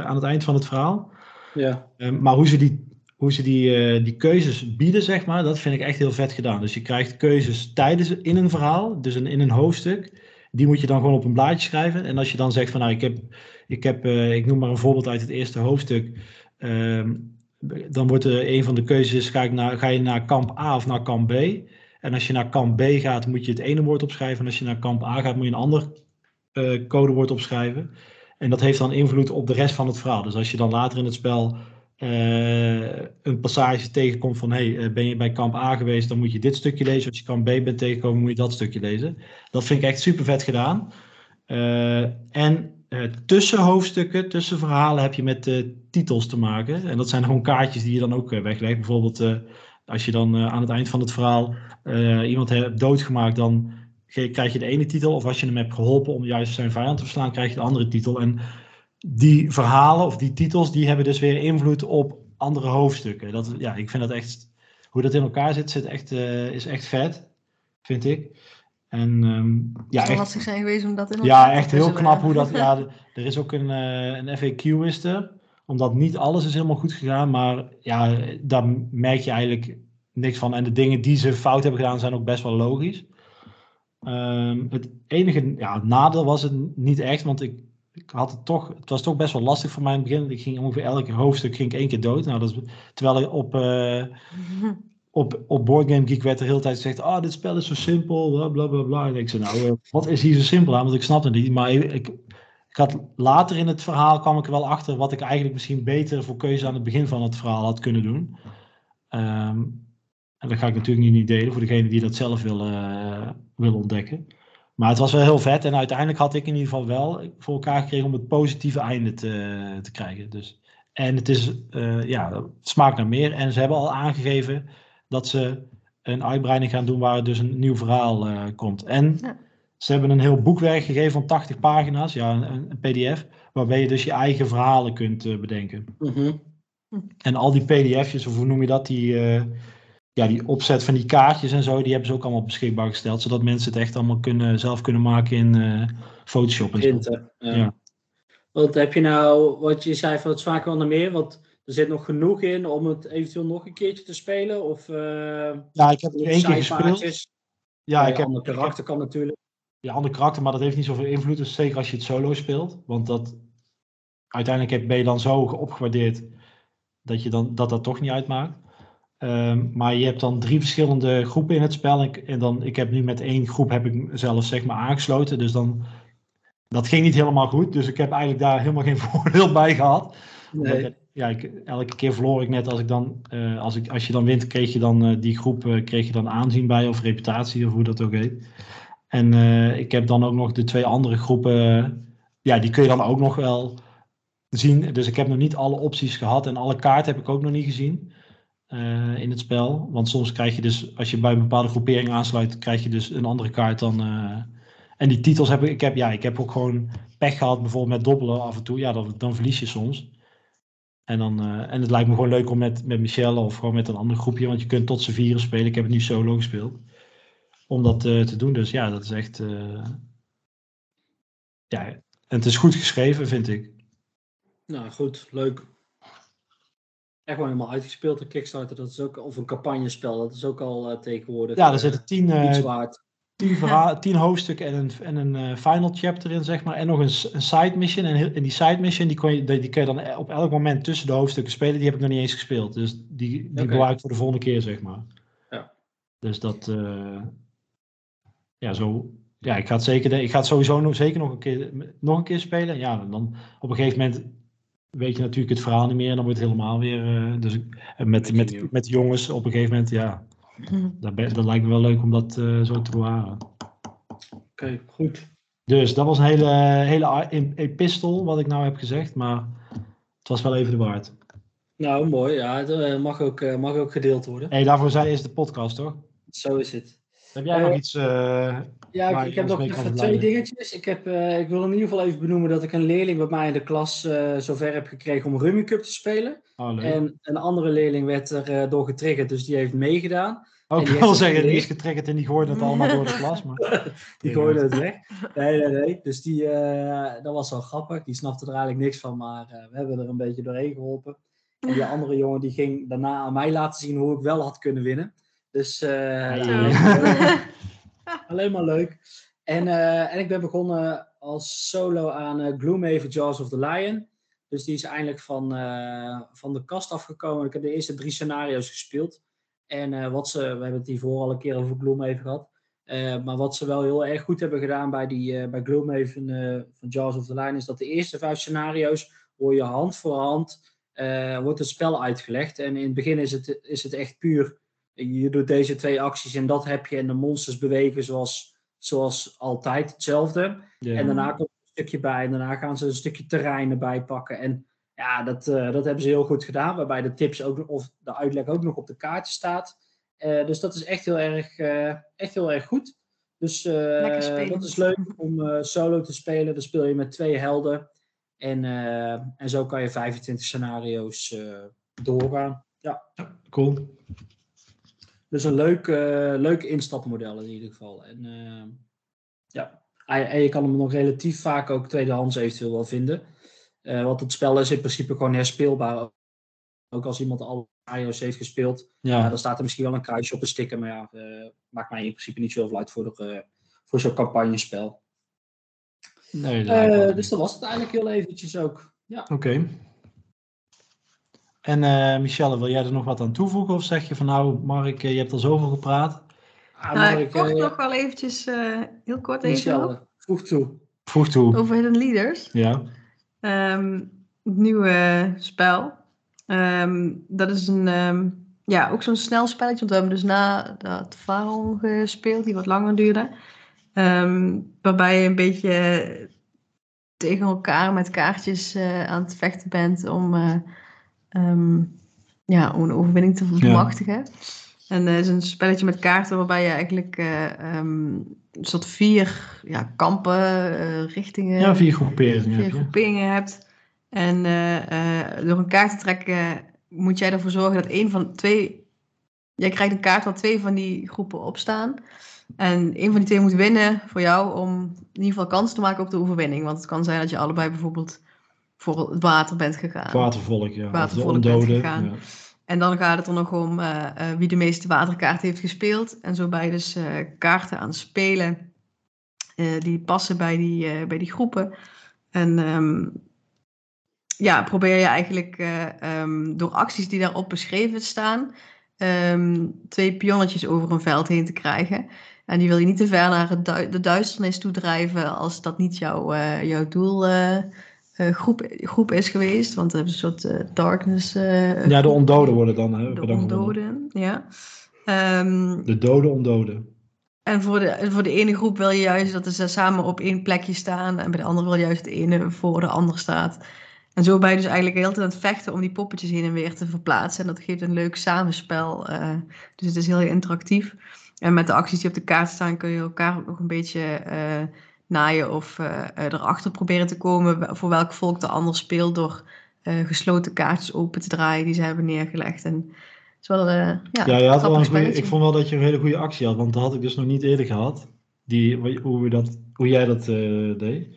aan het eind van het verhaal. Ja. maar hoe ze die hoe ze die, die keuzes bieden, zeg maar, dat vind ik echt heel vet gedaan. Dus je krijgt keuzes tijdens in een verhaal, dus een, in een hoofdstuk. Die moet je dan gewoon op een blaadje schrijven. En als je dan zegt van, nou, ik heb, ik heb, ik noem maar een voorbeeld uit het eerste hoofdstuk. Uh, dan wordt er een van de keuzes, ga, ik naar, ga je naar kamp A of naar kamp B? En als je naar kamp B gaat, moet je het ene woord opschrijven. En als je naar kamp A gaat, moet je een ander uh, codewoord opschrijven. En dat heeft dan invloed op de rest van het verhaal. Dus als je dan later in het spel uh, een passage tegenkomt van hey, uh, ben je bij kamp A geweest, dan moet je dit stukje lezen. Als je kamp B bent tegengekomen, moet je dat stukje lezen. Dat vind ik echt super vet gedaan. En tussen hoofdstukken, tussen verhalen heb je met titels te maken. En dat zijn gewoon kaartjes die je dan ook weglegt. Bijvoorbeeld als je dan aan het eind van het verhaal iemand hebt doodgemaakt, dan krijg je de ene titel. Of als je hem hebt geholpen om juist zijn vijand te verslaan, krijg je de andere titel. En die verhalen of die titels, die hebben dus weer invloed op andere hoofdstukken. Dat, ja, ik vind dat echt, hoe dat in elkaar zit, zit echt, uh, is echt vet, vind ik. En um, ja, echt, lastig zijn geweest om dat in elkaar Ja, echt heel knap hoe dat, ja, er is ook een, uh, een FAQ is er, omdat niet alles is helemaal goed gegaan, maar ja, daar merk je eigenlijk niks van. En de dingen die ze fout hebben gedaan zijn ook best wel logisch. Um, het enige ja, nadeel was het niet echt, want ik, ik had het toch, het was toch best wel lastig voor mij in het begin. Ik ging ongeveer elke hoofdstuk ging ik één keer dood. Nou, dat is, terwijl ik op, uh, op, op Board Game Geek werd de hele tijd gezegd, ah, dit spel is zo simpel, bla bla bla. bla. En ik zei, nou, uh, wat is hier zo simpel aan? Want ik snapte het niet. Maar ik, ik, ik, had later in het verhaal kwam ik er wel achter wat ik eigenlijk misschien beter voor keuze aan het begin van het verhaal had kunnen doen. Um, en dat ga ik natuurlijk niet delen voor degene die dat zelf willen, uh, wil ontdekken. Maar het was wel heel vet. En uiteindelijk had ik in ieder geval wel voor elkaar gekregen om het positieve einde te, te krijgen. Dus, en het is, uh, ja, smaakt naar meer. En ze hebben al aangegeven dat ze een uitbreiding gaan doen waar dus een nieuw verhaal uh, komt. En. Ze hebben een heel boekwerk gegeven van 80 pagina's, ja, een, een pdf, waarbij je dus je eigen verhalen kunt uh, bedenken. Mm -hmm. En al die pdf'jes, of hoe noem je dat, die ja, die opzet van die kaartjes en zo, die hebben ze ook allemaal beschikbaar gesteld. Zodat mensen het echt allemaal kunnen, zelf kunnen maken in uh, Photoshop. En Printen, ja. ja. Wat heb je nou, wat je zei van het vaak wel naar meer, want er zit nog genoeg in om het eventueel nog een keertje te spelen? Of, ja, ik heb het één keer gespeeld. Ja, ik heb karakter kan natuurlijk. Ja, ander karakter, maar dat heeft niet zoveel invloed. Dus zeker als je het solo speelt. Want dat, uiteindelijk ben je dan zo opgewaardeerd dat je dan, dat, dat toch niet uitmaakt. Um, maar je hebt dan drie verschillende groepen in het spel. En, en, dan, ik heb nu met één groep heb ik zelf zeg maar aangesloten. Dus dan, dat ging niet helemaal goed. Dus ik heb eigenlijk daar helemaal geen voordeel bij gehad. Nee. Ja, ik, elke keer verloor ik net als ik dan, uh, als, ik, als je dan wint, kreeg je dan uh, die groep uh, kreeg je dan aanzien bij of reputatie of hoe dat ook heet. En ik heb dan ook nog de twee andere groepen, ja, die kun je dan ook nog wel zien. Dus ik heb nog niet alle opties gehad en alle kaarten heb ik ook nog niet gezien. Uh, in het spel. Want soms krijg je dus, als je bij een bepaalde groepering aansluit, krijg je dus een andere kaart dan. En die titels heb ik, ik heb, ja, ik heb ook gewoon pech gehad, bijvoorbeeld met dobbelen af en toe. Ja, dan, dan verlies je soms. En, dan, en het lijkt me gewoon leuk om met, met Michelle of gewoon met een ander groepje, want je kunt tot z'n vieren spelen. Ik heb het nu solo gespeeld. Om dat te doen. Dus ja, dat is echt. ja, en het is goed geschreven, vind ik. Nou, goed, leuk echt gewoon helemaal uitgespeeld, een Kickstarter. Dat is ook, of een campagnespel, dat is ook al uh, tegenwoordig. Ja, er zitten tien, tien, tien hoofdstukken en een, en een final chapter in, zeg maar. En nog een, een side mission. En in die side mission, die kun, je, die kun je dan op elk moment tussen de hoofdstukken spelen. Die heb ik nog niet eens gespeeld. Dus die, die okay. bewaar ik voor de volgende keer, zeg maar. Ja. Dus dat, ja, zo. Ja, ik ga het, zeker, ik ga het sowieso nog, zeker nog een, keer, nog een keer spelen. Ja, dan op een gegeven moment weet je natuurlijk het verhaal niet meer. En dan wordt het helemaal weer. Uh, dus met, met, met jongens op een gegeven moment, ja. Dat, dat lijkt me wel leuk om dat uh, zo te bewaren. Oké, okay, goed. Dus dat was een hele, hele epistel wat ik nou heb gezegd. Maar het was wel even de waard. Nou, mooi. Ja, het mag ook, mag ook gedeeld worden. hey, daarvoor zei is de podcast, toch? Zo is het. Heb jij nog iets? Uh, ja, ik, ik heb nog even twee dingetjes. Ik, heb, uh, ik wil in ieder geval even benoemen dat ik een leerling bij mij in de klas uh, zover heb gekregen om Rummy Cup te spelen. Oh, en een andere leerling werd er door getriggerd, dus die heeft meegedaan. Ook oh, ik wil zeggen, die is getriggerd en die gooide het allemaal door de klas. Maar... die gooide het weg. Nee, nee, nee. Dus die, dat was wel grappig. Die snapte er eigenlijk niks van, maar we hebben er een beetje doorheen geholpen. En die andere jongen die ging daarna aan mij laten zien hoe ik wel had kunnen winnen. Dus uh, alleen maar leuk. En, uh, en ik ben begonnen als solo aan uh, Gloomhaven Jaws of the Lion. Dus die is eindelijk van, uh, van de kast afgekomen. Ik heb de eerste drie scenario's gespeeld. En wat ze, we hebben het hiervoor al een keer over Gloomhaven gehad. maar wat ze wel heel erg goed hebben gedaan bij, die, bij Gloomhaven van Jaws of the Lion... is dat de eerste vijf scenario's hoor je hand voor hand... wordt het spel uitgelegd. En in het begin is het, is het echt puur je doet deze twee acties en dat heb je. En de monsters bewegen zoals, zoals altijd hetzelfde. En daarna komt er een stukje bij. En daarna gaan ze een stukje terrein erbij pakken. En, Ja, dat, eh, dat hebben ze heel goed gedaan. Waarbij de tips ook, of de uitleg ook nog op de kaartje staat. Eh, dus dat is echt heel erg, eh, echt heel erg goed. Dus eh, dat is leuk om eh, solo te spelen. Dan speel je met twee helden. En, eh, en zo kan je 25 scenario's eh, doorgaan. Cool. Dus een leuk, eh, leuk instapmodel in ieder geval. En, eh, ja. En je kan hem nog relatief vaak ook tweedehands eventueel wel vinden. Eh, want het spel is in principe gewoon herspeelbaar. Ook als iemand alle scenario's heeft gespeeld. Ja, dan staat er misschien wel een kruisje op een sticker. Maar ja, maakt mij in principe niet zoveel uit voor, de, eh, voor zo'n campagnespel. nee, dat dus dat was het eigenlijk heel eventjes ook. Ja. Oké. En eh, Michelle, wil jij er nog wat aan toevoegen? Of zeg je van nou, Mark, eh, je hebt al zoveel gepraat. Ah, Nou, Mark, kort eh, nog wel eventjes, eh, heel kort even Michelle, vroeg toe. Voeg toe. over Hidden Leaders. Ja. Ehm, het nieuwe spel. Ehm, dat is een, ehm, ja, ook zo'n snel spelletje. Want we hebben dus na dat Faron gespeeld, die wat langer duurde. Ehm, waarbij je een beetje tegen elkaar met kaartjes eh, aan het vechten bent om, eh, ehm, ja, om een overwinning te bemachtigen. En het is een spelletje met kaarten waarbij je eigenlijk ehm, een soort vier ja, kampen, eh, richtingen ja, vier groeperingen vier heb je. groeperingen hebt. En eh, door een kaart te trekken moet jij ervoor zorgen dat één van twee. Jij krijgt een kaart waar twee van die groepen op staan. En één van die twee moet winnen voor jou om in ieder geval kans te maken op de overwinning. Want het kan zijn dat je allebei bijvoorbeeld voor het water bent gegaan. Watervolk, ja. Of de Watervolk bent ondoden. gegaan. Ja. En dan gaat het er nog om eh, eh, wie de meeste waterkaarten heeft gespeeld. En zo ben je dus eh, kaarten aan het spelen die passen bij die, bij die groepen. En ehm, ja, probeer je eigenlijk eh, ehm, door acties die daarop beschreven staan, ehm, twee pionnetjes over een veld heen te krijgen. En die wil je niet te ver naar du- de duisternis toe drijven als dat niet jouw, jouw doel eh, groep, groep is geweest. Want we hebben een soort eh, darkness. eh, ja, de ondoden worden dan. Hè, de ondoden, ja. Ehm, De dode ondoden. en voor de, voor de ene groep wil je juist dat ze samen op één plekje staan. En bij de andere wil je juist de ene voor de ander staat. En zo ben je dus eigenlijk de hele tijd aan het vechten om die poppetjes heen en weer te verplaatsen. En dat geeft een leuk samenspel. eh, dus het is heel interactief. En met de acties die op de kaart staan kun je elkaar ook nog een beetje eh, naaien of eh, eh, erachter proberen te komen voor welk volk de ander speelt door eh, gesloten kaartjes open te draaien die ze hebben neergelegd. En is wel, ja, Ja, je had wel grappig een goeie, spelletje. ik vond wel dat je een hele goede actie had, want dat had ik dus nog niet eerder gehad. Die, hoe, we dat, hoe jij dat deed.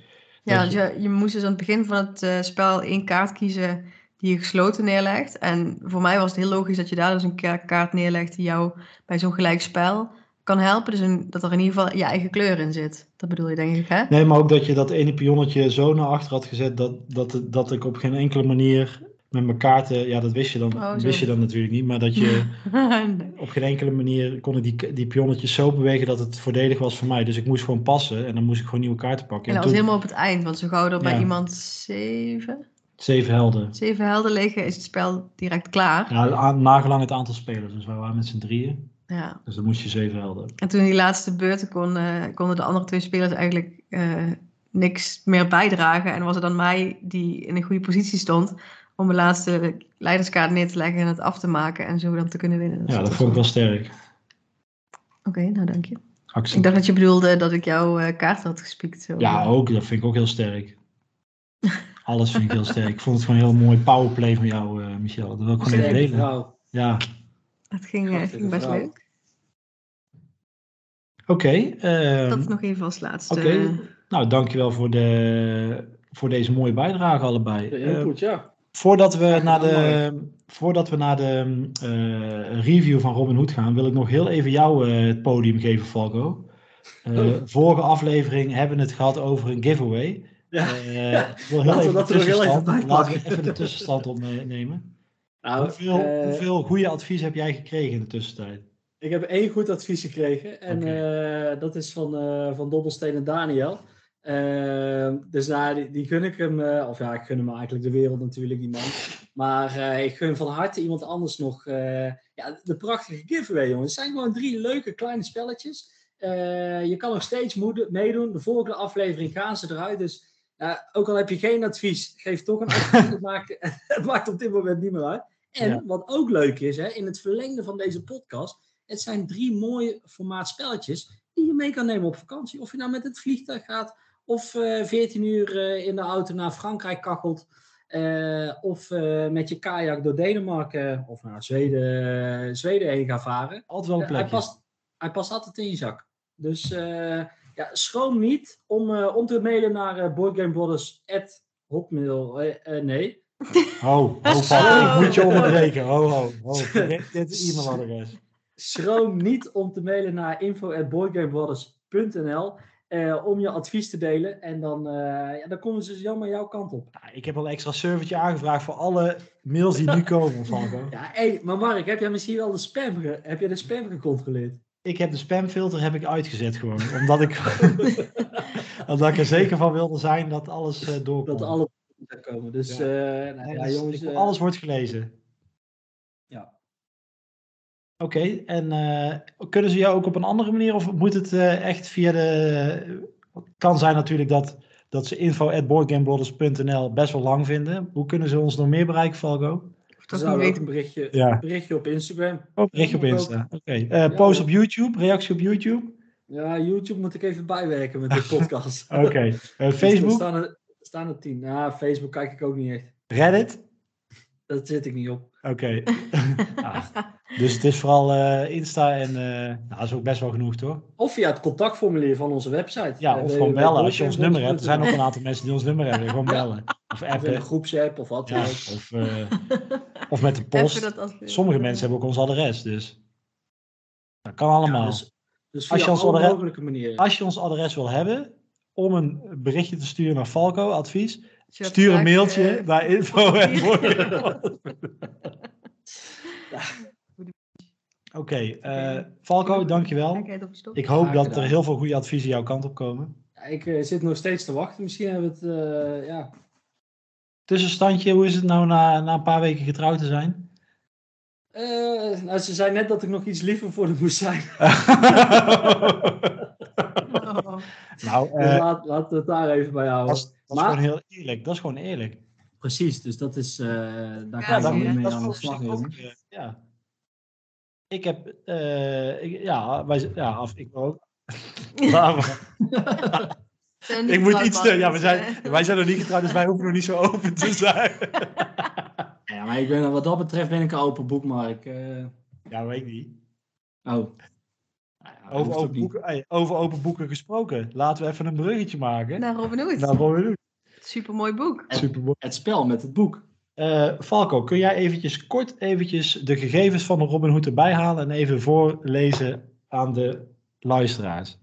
Ja, Dat dus je, je moest dus aan het begin van het spel één kaart kiezen die je gesloten neerlegt. En voor mij was het heel logisch dat je daar dus een ka- kaart neerlegt die jou bij zo'n gelijk spel kan helpen. Dus een, dat er in ieder geval je eigen kleur in zit. Dat bedoel je denk ik, hè? Nee, maar ook dat je dat ene pionnetje zo naar achter had gezet dat, dat, dat ik op geen enkele manier met mijn kaarten, ja dat wist je dan, Oh, wist je dan natuurlijk niet, maar dat je Nee. op geen enkele manier kon ik die, die pionnetjes zo bewegen dat het voordelig was voor mij. Dus ik moest gewoon passen en dan moest ik gewoon nieuwe kaarten pakken. En En dat was helemaal op het eind, want zo gauw er bij iemand zeven, zeven helden. zeven helden liggen, is het spel direct klaar. Ja, nagelang het aantal spelers, dus we waren met z'n drieën. Ja. Dus dan moest je zeven helden. En toen die laatste beurten kon, eh, konden de andere twee spelers eigenlijk eh, niks meer bijdragen. En was het dan mij die in een goede positie stond om de laatste leiderskaart neer te leggen en het af te maken en zo dan te kunnen winnen. Ja, dat vond ik wel sterk. Oké, nou dank je. Actie. Ik dacht dat je bedoelde dat ik jouw eh, kaart had gespiekt. Zo. Ja, ook. Dat vind ik ook heel sterk. Alles vind ik heel sterk. Ik vond het gewoon een heel mooi powerplay van jou, eh Michel. Dat wil ik gewoon even delen. Ja, Dat ging, best leuk. Oké. ehm, Dat nog even als laatste. Oké. nou, dankjewel voor, de, voor deze mooie bijdrage allebei. De Eh, input, ja. voordat, we naar de, voordat we naar de eh, review van Robin Hood gaan, wil ik nog heel even jou eh, het podium geven, Falco. Eh, Oh. Vorige aflevering hebben we het gehad over een giveaway. Ja. Eh, wil heel Laten we even dat de er nog heel even Laten we even de tussenstand opnemen. Nou, Hoeveel, hoeveel goede advies heb jij gekregen in de tussentijd? Ik heb één goed advies gekregen. En eh, dat is van, eh van Dobbelsteen en Daniel. Eh, dus nou, die, die gun ik hem. of ja, ik gun hem eigenlijk de wereld natuurlijk, die man. Maar ik gun van harte iemand anders nog. ja, de prachtige giveaway, jongens. Het zijn gewoon drie leuke kleine spelletjes. Je kan nog steeds meedoen. De volgende aflevering gaan ze eruit. Dus Ja, ook al heb je geen advies, geef toch een advies. het, maakt, het maakt op dit moment niet meer uit. En Ja. wat ook leuk is, hè, in het verlengde van deze podcast, het zijn drie mooie formaat spelletjes die je mee kan nemen op vakantie. Of je nou met het vliegtuig gaat, of eh 14 uur eh, in de auto naar Frankrijk kakkelt, eh, of met je kajak door Denemarken of naar Zweden, Zweden heen gaat varen. Altijd wel een Eh, hij, plekje. past, hij past altijd in je zak. Dus ja, schroom niet om, om te mailen naar uh, boardgamebrothers.hotmail. eh, nee, Ho, ho, Paul, ik moet je onderbreken. Ho, ho, ho. Vergeet dit e-mailadres. Schroom niet om te mailen naar info.boardgamebrothers.nl eh, om je advies te delen. En dan, eh, ja, dan komen ze jammer jouw kant op. Ja, ik heb al een extra servertje aangevraagd voor alle mails die nu komen, Falco. Ja, hey, maar Mark, heb jij misschien wel de spam, ge- heb jij de spam gecontroleerd? Ik heb de spamfilter heb ik uitgezet gewoon. Omdat ik, omdat ik er zeker van wilde zijn dat alles eh doorkomt. Dat alle zou komen. Dus Ja. nou, Nee, dus jongens. alles wordt gelezen. Oké, en eh, kunnen ze jou ook op een andere manier of moet het eh, echt via de... Het kan zijn natuurlijk dat, dat ze info.boardgamebrothers.nl best wel lang vinden. Hoe kunnen ze ons nog meer bereiken, niet ook weten. een berichtje, Ja. berichtje op Instagram. Oh, berichtje op. Insta. Oké, eh, post op YouTube, reactie op YouTube. Ja, YouTube moet ik even bijwerken met de podcast. Oké, eh, Dus er Facebook, staan er, staan er tien. Ja, Facebook kijk ik ook niet echt. Reddit. Dat zit ik niet op. Oké. Ah, dus het is vooral eh, Insta en eh, nou, dat is ook best wel genoeg, toch? Of via het contactformulier van onze website. Ja, Eh, of gewoon bellen als je ons nummer hebt. Er zijn ook een aantal mensen die ons nummer hebben. Gewoon bellen. Of Of appen. een groepsapp of wat dan Ja, ook. of, eh, of met de post. Sommige mensen hebben ook ons adres, dus dat kan allemaal. Ja, dus, dus Als via je ons adres- mogelijke manieren. Als je ons adres wil hebben om een berichtje te sturen naar Falco, advies, Als je stuur een mailtje eh, naar info. Oké, eh, Falco, dankjewel. Ik hoop dat er heel veel goede adviezen jouw kant op komen. Ja, ik eh, zit nog steeds te wachten. Misschien hebben we het... eh, ja. Tussenstandje, hoe is het nou na, na een paar weken getrouwd te zijn? Eh, nou, ze zei net dat ik nog iets liever voor haar moest zijn. Oh. nou, Dus eh, laat, laten we het daar even bij houden. dat is, dat is Maar- gewoon heel eerlijk. Dat is gewoon eerlijk. Precies, dus dat is... eh, daar Ja, gaan we dat- mee dat mee is aan de slag. jongens. eh, ja. Ik heb, eh, ik, ja, wij, ja, af, ik ook. Ik moet iets, te, ja, we zijn, wij zijn nog niet getrouwd, dus wij hoeven nog niet zo open te zijn. Ja, maar ik ben, wat dat betreft ben ik een open boek, Mark. Eh, ja, weet ik niet. oh. Over open, boeken, hey, over open boeken gesproken. Laten we even een bruggetje maken. Naar Robin Hood. Wat we doen. Supermooi boek. Supermooi. Het spel met het boek. Eh, Falco, kun jij eventjes kort eventjes de gegevens van de Robin Hood erbij halen en even voorlezen aan de luisteraars?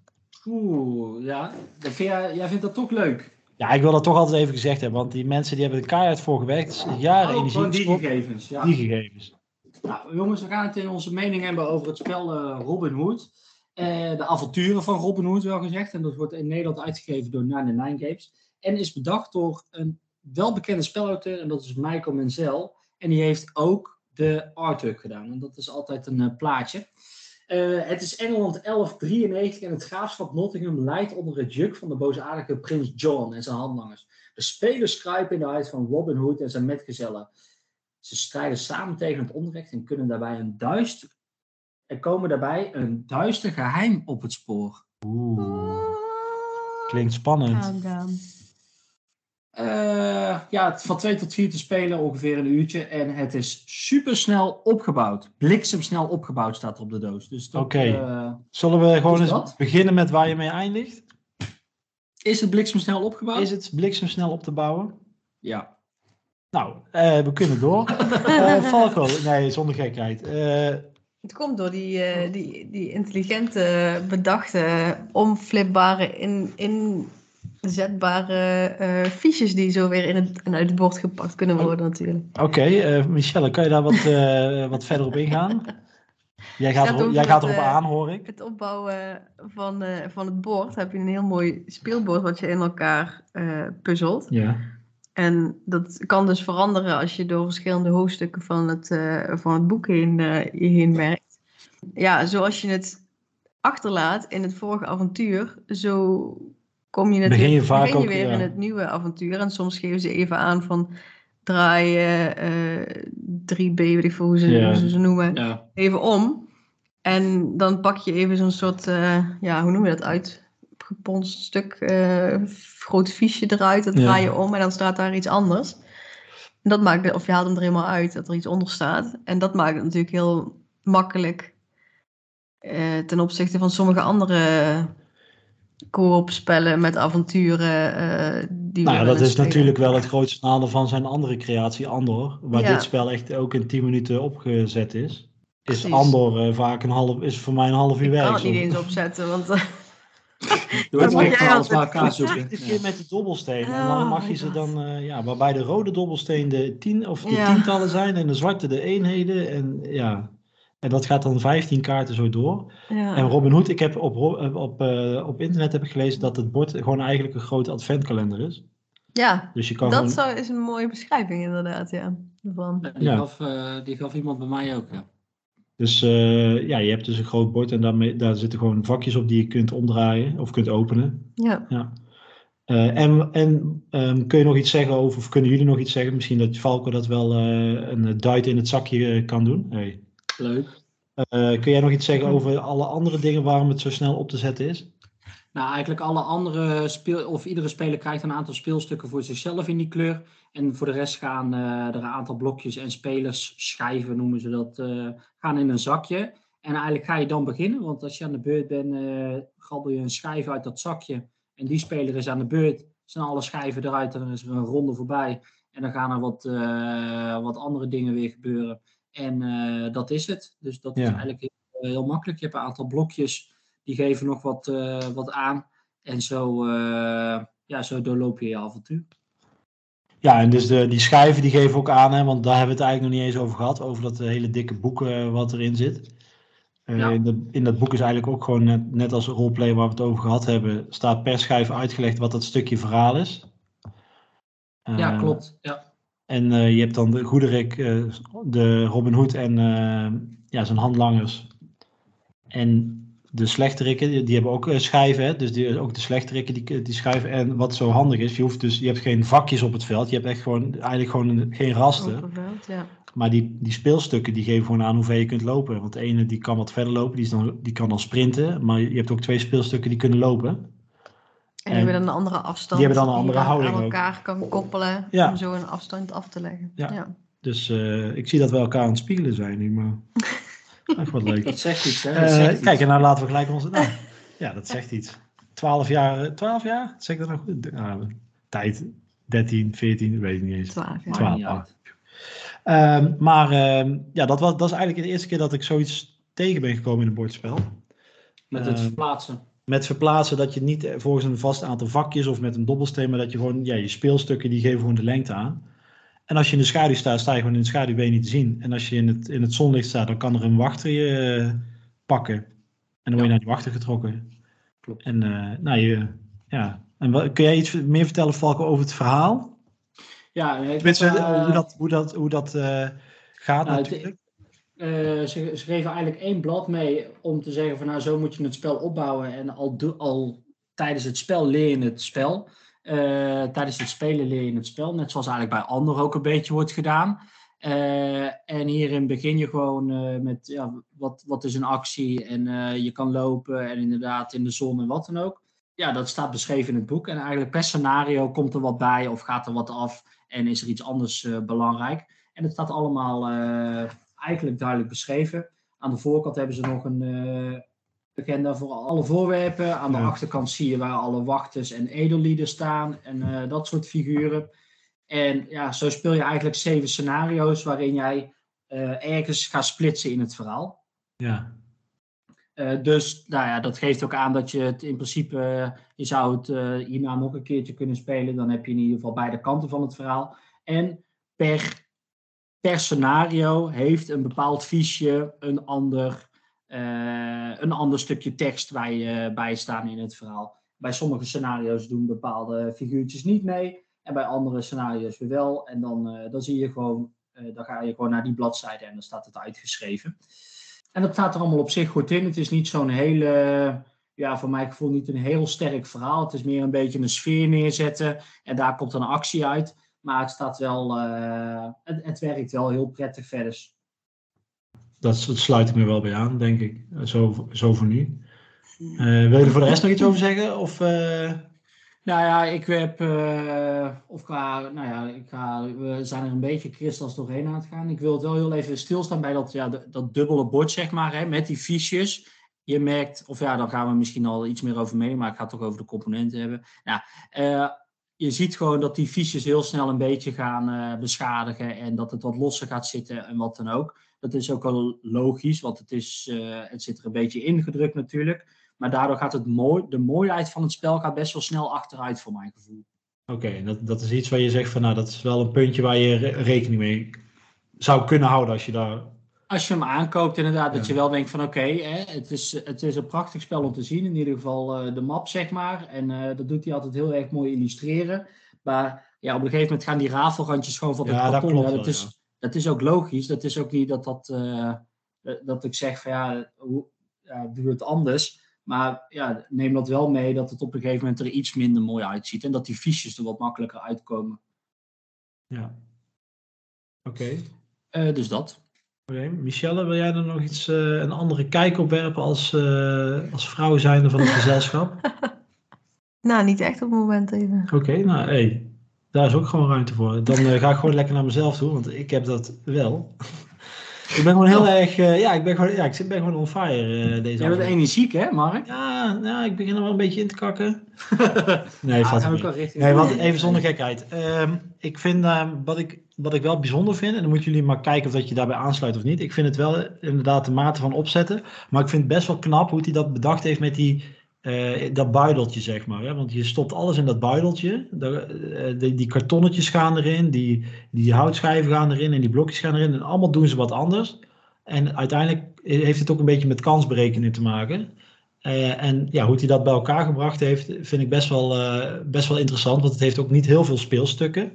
Oeh, ja. Dat vind jij, jij vindt dat toch leuk? Ja, ik wil dat toch altijd even gezegd hebben, want die mensen die hebben er keihard voor gewerkt. Het jaren Oh, energie gewoon die gegevens. Ja. Die gegevens. Nou, jongens, we gaan het in onze mening hebben over het spel eh, Robin Hood. Eh, de avonturen van Robin Hood, wel gezegd. En dat wordt in Nederland uitgegeven door 99 Games. En is bedacht door een welbekende spelauteur, en dat is Michael Menzel. En die heeft ook de artwork gedaan. En dat is altijd een eh, plaatje. Eh, het is Engeland 1193 en het graafschap Nottingham leidt onder het juk van de boosaardige prins John en zijn handlangers. De spelers kruipen in de huid van Robin Hood en zijn metgezellen. Ze strijden samen tegen het onrecht en kunnen daarbij een duister. Er komen daarbij een duister geheim op het spoor. Oeh, klinkt spannend. Eh, ja, het- van 2 tot 4 te spelen, ongeveer een uurtje. En het is supersnel opgebouwd. Bliksemsnel opgebouwd staat er op de doos. Dus Oké. eh, Zullen we gewoon eens dat? beginnen met waar je mee eindigt? is het bliksemsnel opgebouwd? Is het bliksemsnel op te bouwen? Ja. Nou, eh, we kunnen door. Falco, nee, zonder gekheid. Het komt door die, eh, die, die intelligente, bedachte, omflipbare, in, inzetbare eh fiches die zo weer in het, en uit het bord gepakt kunnen worden natuurlijk. Oké, eh, Michelle, kan je daar wat, wat verder op ingaan? Jij gaat, jij gaat erop aan, hoor ik. Het opbouwen van, van het bord heb je een heel mooi speelbord wat je in elkaar puzzelt. Ja. En dat kan dus veranderen als je door verschillende hoofdstukken van het, eh, van het boek heen, eh, je heen werkt. Ja, zoals je het achterlaat in het vorige avontuur, zo kom je Begin natuurlijk je vaak begin je ook, weer ja. in het nieuwe avontuur. En soms geven ze even aan van draaien eh 3B, weet ik veel hoe ze, hoe ze ze noemen, even om. En dan pak je even zo'n soort, eh, ja, hoe noem je dat uit? Geponst stuk, eh, groot fiche eruit, dat draai je om en dan staat daar iets anders. En dat maakt, of je haalt hem er helemaal uit, dat er iets onder staat. En dat maakt het natuurlijk heel makkelijk eh, ten opzichte van sommige andere co-op spellen met avonturen. eh die Nou ja, dat is spelen. natuurlijk wel het grootste nadeel van zijn andere creatie, Andor. Waar Ja. dit spel echt ook in 10 minuten opgezet is. Is Precies. Andor vaak een half, is voor mij een half uur Ik werk. kan het niet eens opzetten, want Je wordt moet echt jij van alles bij elkaar zoeken. Dit keer met de dobbelsteen. en Oh dan mag my je ze dan, eh, ja, waarbij de rode dobbelsteen de, tien, of de Ja. tientallen zijn en de zwarte de eenheden. En ja, en dat gaat dan 15 kaarten zo door. ja. En Robin Hood, ik heb op, eh, op, eh, op internet heb ik gelezen dat het bord gewoon eigenlijk een grote adventkalender is. ja, Dus je kan dat gewoon, is een mooie beschrijving inderdaad, ja. Van. Ja, die, Ja. Gaf, eh, die gaf iemand bij mij ook. Ja. Dus eh, ja, je hebt dus een groot bord en daarmee, daar zitten gewoon vakjes op die je kunt omdraaien of kunt openen. Ja. Ja. Eh, en en ehm, kun je nog iets zeggen over, of kunnen jullie nog iets zeggen? Misschien dat Falco dat wel eh, een duit in het zakje kan doen. Hey. Leuk. Eh, kun jij nog iets zeggen over alle andere dingen waarom het zo snel op te zetten is? Nou, eigenlijk alle andere speel, of iedere speler krijgt een aantal speelstukken voor zichzelf in die kleur. En voor de rest gaan eh, er een aantal blokjes en spelers, schijven noemen ze dat, eh, gaan in een zakje. En eigenlijk ga je dan beginnen, want als je aan de beurt bent, eh grabbel je een schijf uit dat zakje. En die speler is aan de beurt, zijn alle schijven eruit en dan is er een ronde voorbij. En dan gaan er wat, wat andere dingen weer gebeuren. En dat is het. Dus dat is eigenlijk heel, heel makkelijk. Je hebt een aantal blokjes, die geven nog wat, eh, wat aan. En zo, eh, ja, zo doorloop je je avontuur. Ja, en dus de, die schijven die geven ook aan, hè, want daar hebben we het eigenlijk nog niet eens over gehad, over dat hele dikke boek eh, wat erin zit. Ja. in, de- in dat boek is eigenlijk ook gewoon, net, net als roleplay waar we het over gehad hebben, staat per schijf uitgelegd wat dat stukje verhaal is. Ja, klopt. Ja. En je hebt dan de Goederik, de Robin Hood en ja, zijn handlangers. En de slechterikken, die, die hebben ook eh, schijven. Hè? Dus die, ook de slechterikken die, die schijven. En wat zo handig is, je, hoeft dus, je hebt geen vakjes op het veld. Je hebt echt gewoon, eigenlijk gewoon een- geen rasten. Ja. Maar die, die speelstukken die geven gewoon aan hoe ver je kunt lopen. Want de ene die kan wat verder lopen, die, is dan, die kan dan sprinten. Maar je hebt ook twee speelstukken die kunnen lopen. En die hebben dan een andere afstand. die hebben dan een andere aan- houding aan ook. elkaar kan koppelen Ja. om zo een afstand af te leggen. Ja. Ja. Dus eh, ik zie dat we elkaar aan het spiegelen zijn nu. Maar echt wat leuk. Dat zegt iets, hè? Eh, Dat zegt iets. kijk, en nou laten we gelijk onze. Nou, ja, dat zegt iets. 12 jaar, eh, 12 jaar? Zeg ik dat nog goed? Nou, tijd 13, 14, weet ik niet eens. Twaalf, ja. Maakt 12 niet jaar. uit. Ehm, maar ehm, ja, dat, was, dat is eigenlijk de eerste keer dat ik zoiets tegen ben gekomen in een bordspel. Met het Eh, verplaatsen. Met verplaatsen dat je niet eh, volgens een vast aantal vakjes of met een dobbelsteen, maar dat je gewoon, ja, je speelstukken die geven gewoon de lengte aan. En als je in de schaduw staat, sta je gewoon in de schaduw, ben je niet te zien. En als je in het, in het zonlicht staat, dan kan er een wachter je eh, pakken. En dan word je Ja. naar die wachter getrokken. Klopt. En eh, nou, je, ja. En wat, kun jij iets meer vertellen, Valko, over het verhaal? Ja, ik heb, Tenminste, eh, hoe dat, hoe dat, hoe dat eh, gaat Nou, natuurlijk. eh, ze, ze geven eigenlijk één blad mee om te zeggen van nou zo moet je het spel opbouwen en al, do- al tijdens het spel leer je het spel. Eh, tijdens het spelen leer je het spel, net zoals eigenlijk bij anderen ook een beetje wordt gedaan. Eh, en hierin begin je gewoon eh, met ja, wat, wat is een actie en je kan lopen en inderdaad in de zon en wat dan ook. Ja, dat staat beschreven in het boek en eigenlijk per scenario komt er wat bij of gaat er wat af en is er iets anders belangrijk. En het staat allemaal eigenlijk duidelijk beschreven. Aan de voorkant hebben ze nog een agenda voor alle voorwerpen. Aan de Ja. achterkant zie je waar alle wachters en edellieden staan en eh, dat soort figuren. En ja, zo speel je eigenlijk zeven scenario's waarin jij eh, ergens gaat splitsen in het verhaal. Ja. Eh, dus nou ja, dat geeft ook aan dat je het in principe, je zou het hierna nog een keertje kunnen spelen. Dan heb je in ieder geval beide kanten van het verhaal. En per, per scenario heeft een bepaald fiche een ander, een ander stukje tekst bij, eh, bij staan in het verhaal. Bij sommige scenario's doen bepaalde figuurtjes niet mee. En bij andere scenario's wel. En dan, eh, dan zie je gewoon, eh, dan ga je gewoon naar die bladzijde en dan staat het uitgeschreven. En dat staat er allemaal op zich goed in. Het is niet zo'n hele ja, voor mijn gevoel niet een heel sterk verhaal. Het is meer een beetje een sfeer neerzetten en daar komt een actie uit. Maar het staat wel, eh, het, het werkt wel heel prettig verder. Dat, dat sluit ik me wel bij aan, denk ik. Zo, zo voor nu. Uh, wil je er voor de rest nog iets over zeggen? Of, uh... Nou ja, ik heb, uh, of qua, nou ja, ik ga, we zijn er een beetje kristals doorheen aan het gaan. Ik wil het wel heel even stilstaan bij dat, ja, dat dubbele bord, zeg maar, hè, met die fiches. Je merkt, of ja, dan gaan we misschien al iets meer over mee, maar ik ga het toch over de componenten hebben. Ja, je ziet gewoon dat die fiches heel snel een beetje gaan beschadigen en dat het wat losser gaat zitten en wat dan ook. Dat is ook wel logisch, want het, is, het zit er een beetje ingedrukt natuurlijk. Maar daardoor gaat het mooi, de mooiheid van het spel gaat best wel snel achteruit voor mijn gevoel. Oké, dat, dat is iets waar je zegt van nou, dat is wel een puntje waar je rekening mee zou kunnen houden als je daar. Als je hem aankoopt, inderdaad, dat je wel denkt van oké, het, is, het is een prachtig spel om te zien. In ieder geval uh, de map, zeg maar. En uh, dat doet hij altijd heel erg mooi illustreren. Maar ja, op een gegeven moment gaan die rafelrandjes gewoon van het ja, karton. Dat, dat, is. Dat is ook logisch. Dat is ook niet dat, dat, uh, dat ik zeg van ja, hoe, doe het anders. Maar ja, neem dat wel mee dat het op een gegeven moment er iets minder mooi uitziet. En dat die fiches er wat makkelijker uitkomen. Ja. Oké. Uh, dus dat. Oké. Okay. Michelle, wil jij er nog iets, uh, een andere kijk op werpen als, uh, als vrouw zijnde van het gezelschap? nou, niet echt op het moment even. Oké, okay, nou hey, daar is ook gewoon ruimte voor. Dan ga ik gewoon lekker naar mezelf toe, want ik heb dat wel. Ik ben gewoon heel erg, uh, ja, ik ben gewoon, ja, ik ben gewoon on fire uh, deze Je bent energiek, hè, Mark? Ja, ja, ik begin er wel een beetje in te kakken. nee, niet. Nee, wat, even zonder gekheid. Uh, ik vind, uh, wat, ik, wat ik wel bijzonder vind, en dan moeten jullie maar kijken of dat je daarbij aansluit of niet. Ik vind het wel inderdaad de mate van opzetten, maar ik vind het best wel knap hoe hij dat bedacht heeft met die, uh, dat buideltje, zeg maar. Hè? Want je stopt alles in dat buideltje. De, die, die kartonnetjes gaan erin, die, die houtschijven gaan erin en die blokjes gaan erin. En allemaal doen ze wat anders. En uiteindelijk heeft het ook een beetje met kansberekening te maken. Uh, en ja, hoe hij dat bij elkaar gebracht heeft, vind ik best wel, uh, best wel interessant. Want het heeft ook niet heel veel speelstukken.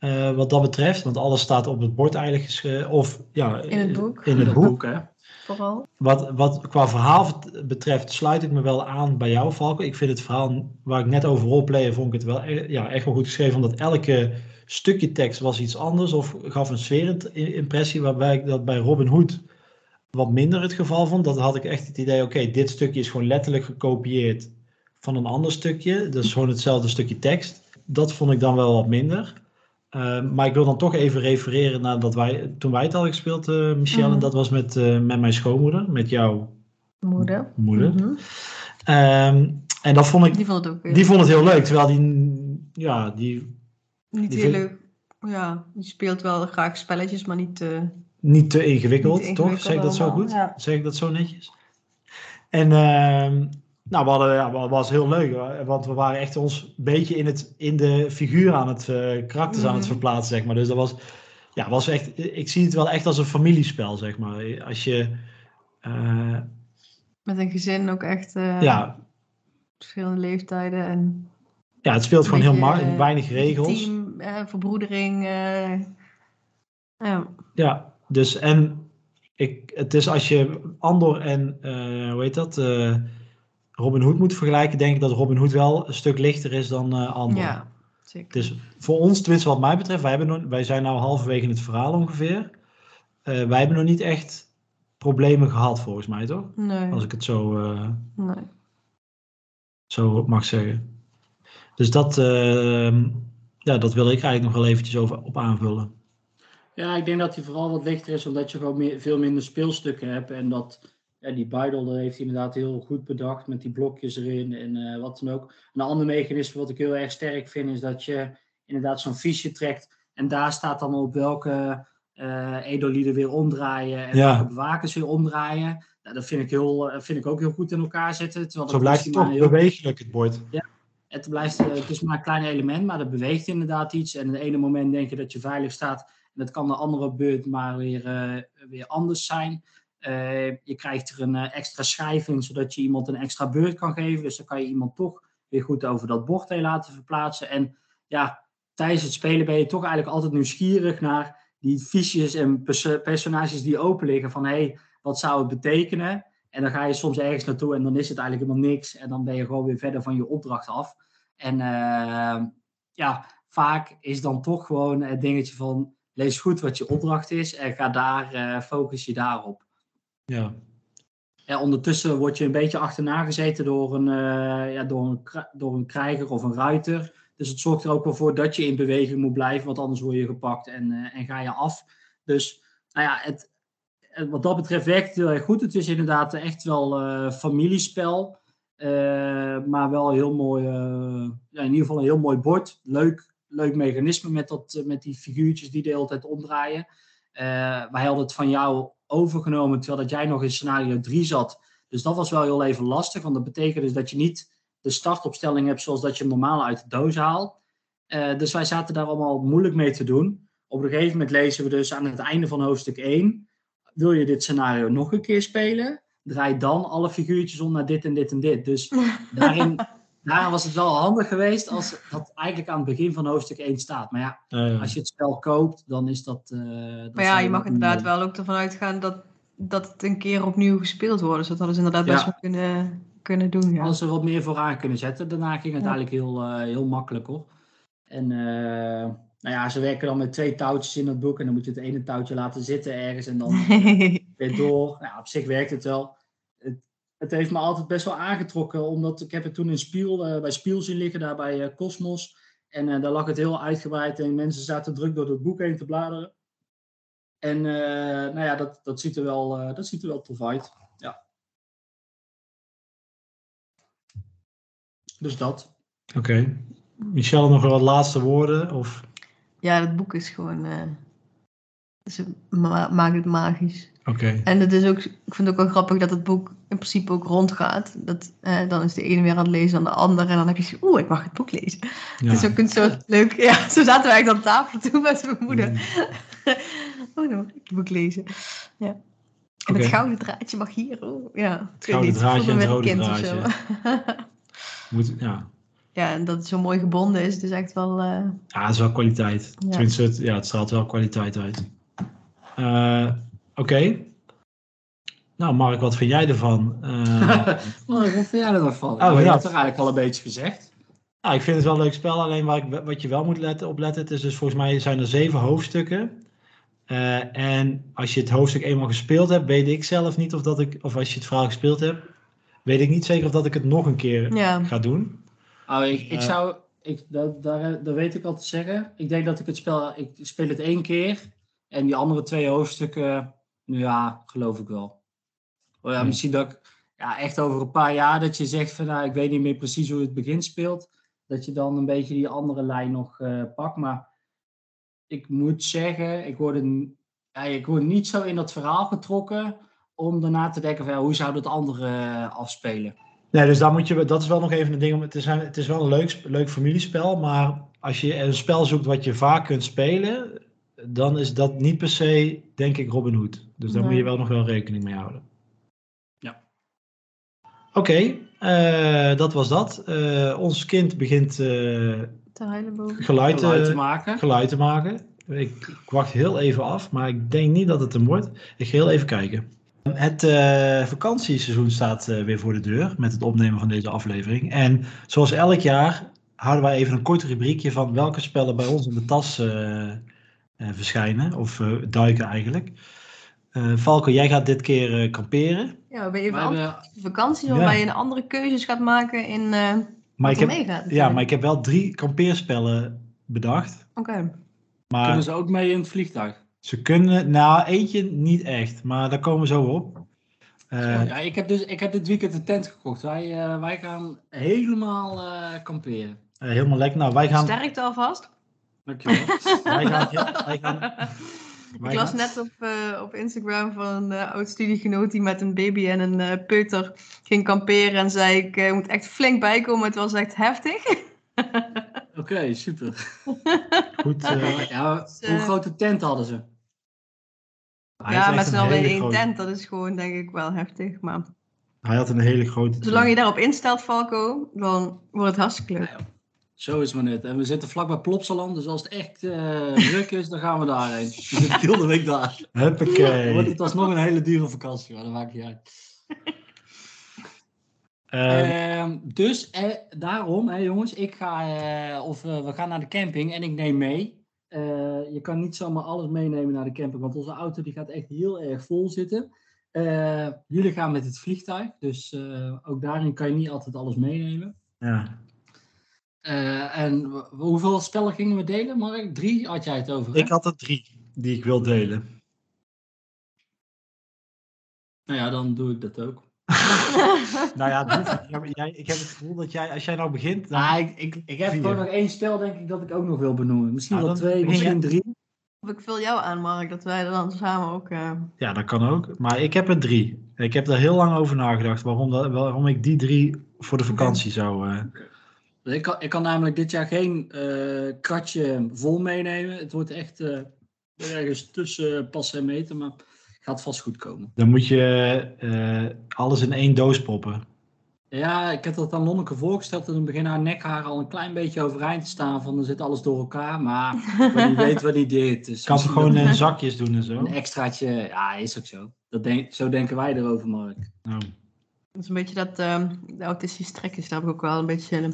Uh, wat dat betreft. Want alles staat op het bord eigenlijk. Of ja, in het boek. In het boek, boek hè vooral. Wat, wat qua verhaal betreft sluit ik me wel aan bij jou, Valko. Ik vind het verhaal waar ik net over roleplayen, vond ik het wel e-, ja, echt wel goed geschreven. Omdat elke stukje tekst was iets anders of gaf een sfeerimpressie. Waarbij ik dat bij Robin Hood wat minder het geval vond. Dat had ik echt het idee, oké, dit stukje is gewoon letterlijk gekopieerd van een ander stukje. Dus gewoon hetzelfde stukje tekst. Dat vond ik dan wel wat minder. Uh, maar ik wil dan toch even refereren naar dat wij, toen wij het hadden gespeeld, uh, Michel, mm. en dat was met, uh, met mijn schoonmoeder, met jouw moeder. moeder. Mm -hmm. um, en dat vond ik. Die vond het ook weer. Die vond het heel leuk, terwijl die, ja, die. Niet die heel vind, leuk. Ja, die speelt wel graag spelletjes, maar niet te. Niet te ingewikkeld, niet te ingewikkeld toch? Zeg ik dat zo goed? Ja. Zeg ik dat zo netjes? En. Nou, we hadden, ja, was heel leuk, want we waren echt ons een beetje in, het, in de figuur aan het, uh, karakters mm. aan het mhm. verplaatsen, zeg maar. Dus dat was, ja, was echt, ik zie het wel echt als een familiespel, zeg maar. Als je... Uh, Met een gezin ook echt... Uh, ja. Verschillende leeftijden en... Ja, het speelt gewoon heel maar, weinig regels. Team, verbroedering. ja. ja, dus en ik, het is als je Andor en, hoe heet dat... Robin Hood moet vergelijken, denk ik dat Robin Hood wel een stuk lichter is dan uh, Andor. Ja, zeker. Dus voor ons, tenminste wat mij betreft, wij, hebben nog, wij zijn nu halverwege het verhaal ongeveer. Uh, wij hebben nog niet echt problemen gehad, volgens mij, toch? Nee. Als ik het zo, uh, nee. zo mag zeggen. Dus dat, ehm, ja, dat wil ik eigenlijk nog wel eventjes over, op aanvullen. Ja, ik denk dat hij vooral wat lichter is, omdat je gewoon meer, veel minder speelstukken hebt en dat ja, die Beidel heeft hij inderdaad heel goed bedacht met die blokjes erin en uh, wat dan ook. Een ander mechanisme wat ik heel erg sterk vind is dat je inderdaad zo'n fiche trekt en daar staat dan op welke uh, edolieden weer omdraaien en welke bewakers weer omdraaien. Nou, dat vind ik, heel, uh, vind ik ook heel goed in elkaar zetten. Terwijl Zo blijft het toch heel... bewegelijk het bord. Ja, het, blijft, het is maar een klein element, maar dat beweegt inderdaad iets. En op het ene moment denk je dat je veilig staat en dat kan de andere beurt maar weer, weer anders zijn. Uh, je krijgt er een uh, extra schijf in, zodat je iemand een extra beurt kan geven. Dus dan kan je iemand toch weer goed over dat bord heen laten verplaatsen. En ja, tijdens het spelen ben je toch eigenlijk altijd nieuwsgierig naar die fiches en pers personages die open liggen. Van hé, hey, wat zou het betekenen? En dan ga je soms ergens naartoe en dan is het eigenlijk helemaal niks. En dan ben je gewoon weer verder van je opdracht af. En uh, ja, vaak is dan toch gewoon het dingetje van lees goed wat je opdracht is en ga daar, focus je daarop. Ja. En ondertussen word je een beetje achterna gezeten door een, uh, ja, door, een, door een krijger of een ruiter. Dus het zorgt er ook wel voor dat je in beweging moet blijven, want anders word je gepakt en, uh, en ga je af. Dus nou ja, het, wat dat betreft werkt heel erg goed. Het is inderdaad echt wel familiespel. maar wel heel mooi, ja, in ieder geval een heel mooi bord. Leuk, leuk mechanisme met, dat, met die figuurtjes die de hele tijd omdraaien. wij hadden het van jou overgenomen terwijl dat jij nog in scenario 3 zat. Dus dat was wel heel even lastig, want dat betekent dus dat je niet de startopstelling hebt zoals dat je normaal uit de doos haalt. Uh, dus wij zaten daar allemaal moeilijk mee te doen. Op een gegeven moment lezen we dus aan het einde van hoofdstuk 1. Wil je dit scenario nog een keer spelen? Draai dan alle figuurtjes om naar dit en dit en dit. Dus daarin, daarin was het wel handig geweest als dat eigenlijk aan het begin van hoofdstuk 1 staat. Maar ja, Uh, als je het spel koopt, dan is dat... Uh, dat Maar ja, je mag inderdaad wel ook ervan uitgaan dat, dat het een keer opnieuw gespeeld wordt. Dus dat hadden ze inderdaad best wel kunnen, kunnen doen. Ja. Als ze wat meer vooraan kunnen zetten. Daarna ging het Ja. eigenlijk heel, eh, heel makkelijk hoor. En eh, nou ja, ze werken dan met twee touwtjes in het boek. En dan moet je het ene touwtje laten zitten ergens en dan weer door. Nou, op zich werkt het wel. Het, het heeft me altijd best wel aangetrokken. Omdat ik heb het toen in Spiel, eh, bij Spiel zien liggen, daar bij eh, Cosmos. En eh, daar lag het heel uitgebreid. En mensen zaten druk door het boek heen te bladeren. En eh, nou ja, dat, dat, ziet er wel, eh, dat ziet er wel tof uit. Ja. Dus dat. Oké. Michelle, nog wat laatste woorden? Of... ja, dat boek is gewoon... ze ma- maakt het magisch. Oké. En het is ook, ik vind het ook wel grappig dat het boek in principe ook rondgaat. Dat, eh, dan is de ene weer aan het lezen dan de ander. En dan heb je zo, oeh, ik mag het boek lezen. Ja. Het is ook een soort leuk... Ja, zo zaten wij eigenlijk aan tafel toen met mijn moeder. Mm, oh, dan mag ik het boek lezen. Ja. En het gouden draadje mag hier. Oh, ja, het gouden draadje en het rode draadje. Moet, ja. ja, en dat het zo mooi gebonden is. Het is echt wel... eh, ja, het is wel kwaliteit. Ja. Tenminste, het, ja, het straalt wel kwaliteit uit. Eh, Oké. Nou, Mark, wat vind jij ervan? Eh, Wat vind jij er nog van? Oh, Nou, je ja. hebt toch eigenlijk al een beetje gezegd. nou, ik vind het wel een leuk spel. Alleen waar ik, wat je wel moet letten, op letten, het is dus volgens mij zijn er zeven hoofdstukken. Eh, en als je het hoofdstuk eenmaal gespeeld hebt, weet ik zelf niet of dat ik, of als je het verhaal gespeeld hebt, weet ik niet zeker of dat ik het nog een keer ja. ga doen. Oh, ik, ik zou, ik, dat, daar, dat weet ik al te zeggen. Ik denk dat ik het spel, ik speel het één keer. En die andere twee hoofdstukken, nou ja, geloof ik wel. Oh ja, Hmm. misschien dat ik, ja, echt over een paar jaar dat je zegt van, nou, ik weet niet meer precies hoe het begin speelt. Dat je dan een beetje die andere lijn nog eh, pakt. Maar ik moet zeggen, ik word, een, ja, ik word niet zo in dat verhaal getrokken om daarna te denken van, ja, hoe zou dat andere eh, afspelen? Nee, dus daar moet je, dat is wel nog even een ding om. Het is, het is wel een leuk, leuk familiespel, maar als je een spel zoekt wat je vaak kunt spelen, dan is dat niet per se, denk ik, Robin Hood. Dus daar Nee. moet je wel nog wel rekening mee houden. Ja. Oké, eh, dat was dat. Eh, ons kind begint eh, Te huilen boven. geluid, Geluid te, maken. geluid te maken. Ik, ik wacht heel even af, maar ik denk niet dat het hem wordt. Ik ga heel even kijken. Het eh, vakantieseizoen staat eh, weer voor de deur met het opnemen van deze aflevering. En zoals elk jaar houden wij even een kort rubriekje van welke spellen bij ons in de tas verschijnen, of eh, duiken eigenlijk. Eh Falco, jij gaat dit keer eh, kamperen. Ja, we ben even We andere hebben, vakantie Ja. waarbij je een andere keuzes gaat maken in eh Maar wat ik er heb, meegaat. ja, maar ik heb wel drie kampeerspellen bedacht. Oké. Maar kunnen ze ook mee in het vliegtuig? ze kunnen, nou eentje niet echt, maar daar komen we zo op. Eh, ja, ik heb, dus, ik heb dit weekend een tent gekocht. Wij, eh, wij gaan helemaal eh, kamperen. eh, helemaal lekker. Nou, wij gaan, Sterkte alvast. Dankjewel. wij gaan, wij gaan, wij ik las gaan- net op, eh, op Instagram van een eh, oud studiegenoot die met een baby en een eh peuter ging kamperen. En zei ik eh, moet echt flink bijkomen, het was echt heftig. Oké, super. goed. eh, Ja, Dus, hoe grote tent hadden ze? hij ja, met z'n een allen in één grote- tent, dat is gewoon denk ik wel heftig. Maar Hij had een hele grote. zolang je daarop instelt, Falco, dan wordt het hartstikke leuk. Zo is het maar net. En we zitten vlakbij Plopsaland, dus als het echt eh, druk is, dan gaan we daarheen. Dan zit ik heel de week daar. Huppakee. het alsnog een hele dure vakantie, maar dat maakt niet uit. Eh, Ehm, dus eh, daarom, hè, jongens, ik ga, eh, of we gaan naar de camping en ik neem mee. Je kan niet zomaar alles meenemen naar de camping, want onze auto die gaat echt heel erg vol zitten. Jullie gaan met het vliegtuig, dus ook daarin kan je niet altijd alles meenemen. ja. Eh, en hoeveel spellen gingen we delen, Mark? Drie had jij het over. hè? Ik had er drie die ik wil delen. Nou ja, dan doe ik dat ook. Nou ja, jij, ik heb het gevoel dat jij, als jij nou begint, dan... Ah, ik, ik, ik heb Vier. gewoon nog één spel, denk ik, dat ik ook nog wil benoemen. Misschien Nou, wel twee, misschien jij. drie. Of ik vul jou aan, Mark, dat wij er dan samen ook... eh, Ja, dat kan ook. Maar ik heb er drie. Ik heb er heel lang over nagedacht waarom, dat, waarom ik die drie voor de vakantie zou... eh, Ik kan, ik kan namelijk dit jaar geen eh, kratje vol meenemen. Het wordt echt eh, ergens tussen passen en meten, maar gaat vast goed komen. dan moet je eh, alles in één doos proppen. Ja, ik heb dat aan Lonneke voorgesteld en dan beginnen haar nekhaar al een klein beetje overeind te staan van dan zit alles door elkaar, maar niet weet wat niet deed. Dus Ik kan ze gewoon in zakjes doen en zo. een extraatje, ja, is ook zo. Dat denk, zo denken wij erover, Mark. Nou, Dat is een beetje dat ehm, de autistische trekjes, daar heb ik ook wel een beetje eh,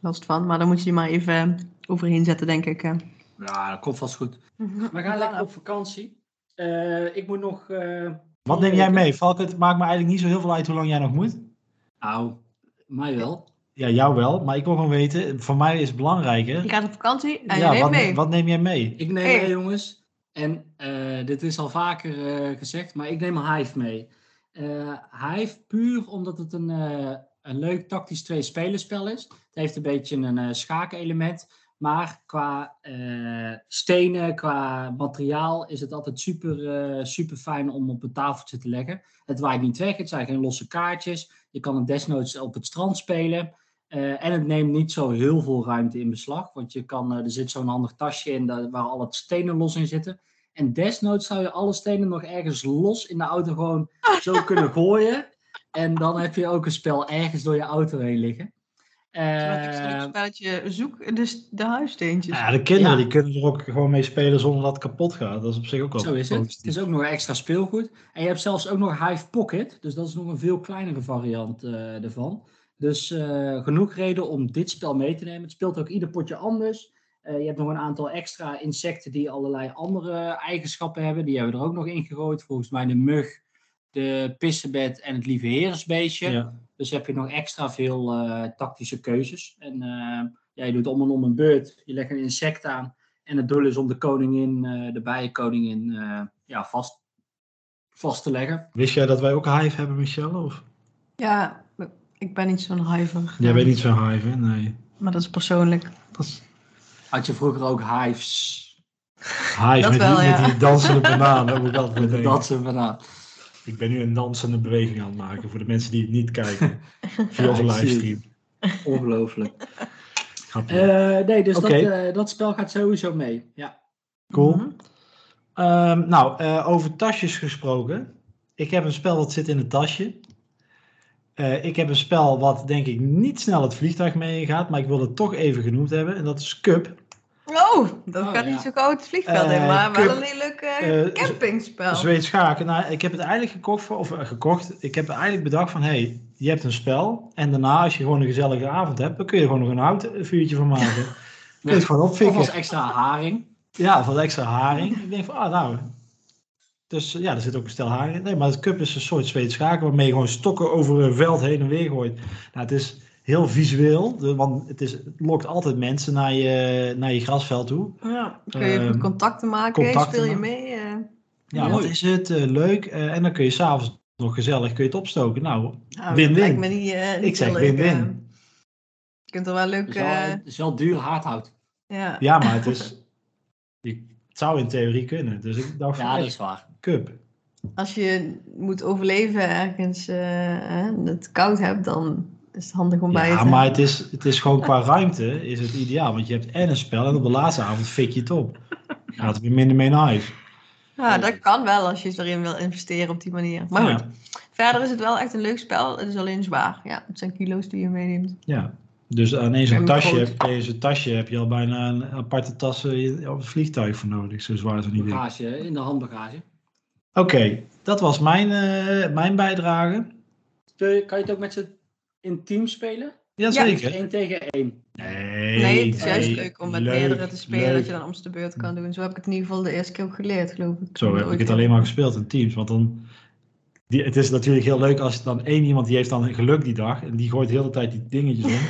last van. Maar dan moet je die maar even overheen zetten, denk ik. eh. Ja, dat komt vast goed. We gaan lekker op vakantie. Eh, ik moet nog... eh, wat neem jij mee? Valk, het maakt me eigenlijk niet zo heel veel uit hoe lang jij nog moet. Nou, mij wel. Ja, jou wel. Maar ik wil gewoon weten, voor mij is het belangrijker. Je gaat op vakantie en je Ja, neemt wat, mee. wat neem jij mee? Ik neem Hey. mee, jongens. En eh, dit is al vaker eh, gezegd, maar ik neem Hive mee. Eh Hive puur omdat het een, eh, een leuk tactisch twee-spelerspel is. Het heeft een beetje een uh, schakelement. Maar qua eh, stenen, qua materiaal is het altijd super, eh, super fijn om op een tafeltje te leggen. Het waait niet weg, het zijn geen losse kaartjes. Je kan het desnoods op het strand spelen. Eh, en het neemt niet zo heel veel ruimte in beslag. Want je kan, eh, er zit zo'n handig tasje in waar al het stenen los in zitten. En desnoods zou je alle stenen nog ergens los in de auto gewoon zo kunnen gooien. En dan heb je ook een spel ergens door je auto heen liggen. Zo'n extra leuk Eh, spelletje, zoek dus de huissteentjes. Nou ja, de kinderen Ja. die kunnen er ook gewoon mee spelen zonder dat het kapot gaat. Dat is op zich ook wel Zo is het. Het is ook nog extra speelgoed. En je hebt zelfs ook nog Hive Pocket. Dus dat is nog een veel kleinere variant eh, ervan. Dus eh, genoeg reden om dit spel mee te nemen. Het speelt ook ieder potje anders. Eh, je hebt nog een aantal extra insecten die allerlei andere eigenschappen hebben. Die hebben we er ook nog in gegooid. Volgens mij de mug, de pissebed en het lieve herensbeestje. Ja. Dus heb je nog extra veel eh, tactische keuzes. En eh, ja, je doet allemaal om een beurt. Je legt een insect aan. En het doel is om de koningin, eh, de bijenkoningin, eh ja, vast, vast te leggen. Wist jij dat wij ook hive hebben, Michelle? Of? Ja, ik ben niet zo'n hiver. Jij bent niet zo'n hive, hè? Nee. Maar dat is persoonlijk. Dat is Had je vroeger ook hives? hive Dat met, wel, die, ja. met die dansende banaan. Daar moet ik altijd aan denken. Dat ze vandaan. Ik ben nu een dansende beweging aan het maken voor de mensen die het niet kijken. Via onze livestream. Ongelooflijk. Eh, nee, dus dat, eh, dat spel gaat sowieso mee. Ja. Cool. Mhm. Ehm, nou, eh, over tasjes gesproken. Ik heb een spel dat zit in het tasje. Eh, ik heb een spel wat denk ik niet snel het vliegtuig mee gaat, maar ik wil het toch even genoemd hebben. En dat is Cup. Oh, dat Oh, gaat ja. niet zo gauw het vliegveld Eh, in, maar wel een heel leuk eh, campingspel. Zweeds schaken. Nou, ik heb het eigenlijk gekocht voor, of eh, gekocht. Ik heb eigenlijk bedacht van, hey, je hebt een spel. En daarna, als je gewoon een gezellige avond hebt, dan kun je er gewoon nog een houtvuurtje van maken. Kun je het gewoon Of opfikken. als extra haring. Ja, van extra haring. Ik denk van, ah nou. Dus ja, er zit ook een stel haring in. Nee, maar het cup is een soort Zweeds schaken waarmee je gewoon stokken over een veld heen en weer gooit. Nou, het is heel visueel, de- want het, is, het lokt altijd mensen naar je, naar je grasveld toe. Ja, dan kun je Ehm, contacten maken, contacten speel je mee. eh. Ja, wat is het? eh, leuk. Eh, en dan kun je s'avonds nog gezellig kun je het opstoken. Nou, Nou, Win-win. lijkt me niet, eh, niet ik zeg win-win. Je kunt er wel leuk... Het is wel, het is wel duur hardhout. ja. Ja, maar het is. je- het zou in theorie kunnen. Dus ik dacht Ja, dat is waar. cup. Als je moet overleven ergens eh, en het koud hebt, dan is het handig om bij je Ja, te maar het is, het is gewoon qua ruimte is het ideaal. Want je hebt en een spel en op de laatste avond fik je het op. Gaat er weer minder mee naar huis. Ja, dat kan wel als je erin wil investeren op die manier. Maar goed, Ja, verder is het wel echt een leuk spel. Het is alleen zwaar. Ja, het zijn kilo's die je meeneemt. ja. Dus aan één zo'n En tasje, heb, zo'n tasje heb je al bijna een aparte tas op het vliegtuig voor nodig. Zo zwaar is het niet. Oké, Bagage, in de handbagage. dat was mijn, eh, mijn bijdrage. Kan je het ook met z'n in teams spelen? Jazeker. Één tegen één. Nee, Nee, het is juist nee, leuk om met leuk, meerdere te spelen, leuk. dat je dan om de beurt kan doen. Zo heb ik het in ieder geval de eerste keer ook geleerd, geloof ik. Zo heb ik het alleen maar gespeeld in teams. Want dan, die, het is natuurlijk heel leuk als dan één iemand die heeft dan geluk die dag. En die gooit de hele tijd die dingetjes om.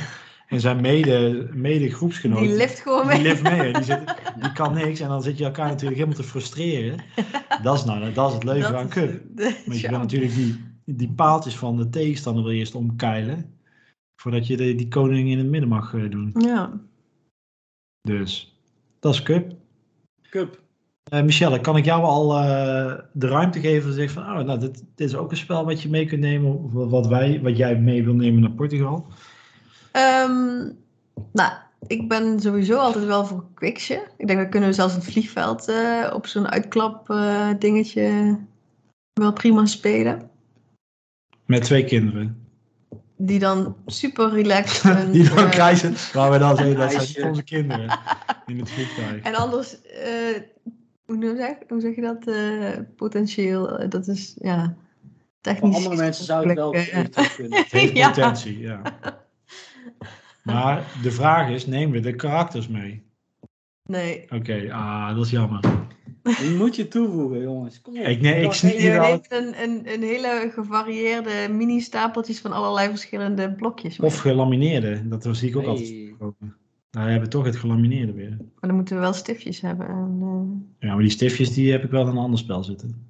En zijn mede, mede groepsgenoot. Die lift gewoon Die mee. lift mee. Die, zit, die kan niks. En dan zit je elkaar natuurlijk helemaal te frustreren. Dat is, nou, dat is het leuke Dat aan cup. Want je wil natuurlijk die, die paaltjes van de tegenstander wil je eerst omkeilen. Voordat je de, die koning in het midden mag eh, doen. Ja. Dus, dat is cup. Cup. Eh, Michelle, kan ik jou al eh, de ruimte geven te zeggen van, oh, nou, dit, dit is ook een spel wat je mee kunt nemen, of wat, wij, wat jij mee wil nemen naar Portugal? Ehm, nou, ik ben sowieso altijd wel voor een quicksje. Ik denk dat kunnen we zelfs het vliegveld eh, op zo'n uitklap eh, dingetje wel prima spelen. Met twee kinderen. Die dan super relaxed. Die dan eh, krijgen, waar we dan zeggen, dat zijn onze kinderen in het vliegtuig. En anders, eh, hoe, zeg, hoe zeg je dat? eh, potentieel, dat is ja, Voor technisch. andere mensen zou het wel kunnen. Het heeft Ja. potentie, ja. Maar de vraag is, nemen we de karakters mee? nee. Oké, ah, dat is jammer. Die moet je toevoegen, jongens. Kom op. Ik- nee, ik zie hier al- een, een, een hele gevarieerde mini-stapeltjes van allerlei verschillende blokjes. mee. Of gelamineerde, dat zie ik ook altijd. Nou, we hebben toch het gelamineerde weer. Maar dan moeten we wel stiftjes hebben. En, eh, Ja, maar die stiftjes die heb ik wel in een ander spel zitten.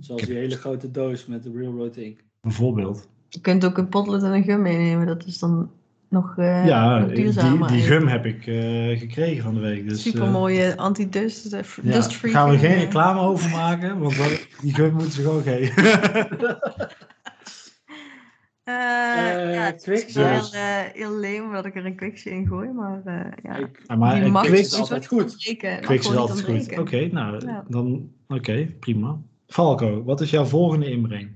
Zoals die hele grote doos met de Railroad Ink. Bijvoorbeeld. je kunt ook een potlood en een gum meenemen. Dat is dan nog, eh ja, nog die, duurzamer. die gum heb ik eh, gekregen van de week. Dus, Super eh, mooie anti-dust, eh, f- ja, dust-free. gaan we gum, geen reclame over maken, want dat- die gum moeten ze gewoon geven. Ja, het is wel dus. heel, eh, heel leem dat ik er een quicksje in gooi, maar eh, ja. Ik- Ja, maar die mag is altijd goed. Quicks is altijd goed. Oké, nou, Ja. dan, oké, prima. Falco, wat is jouw volgende inbreng?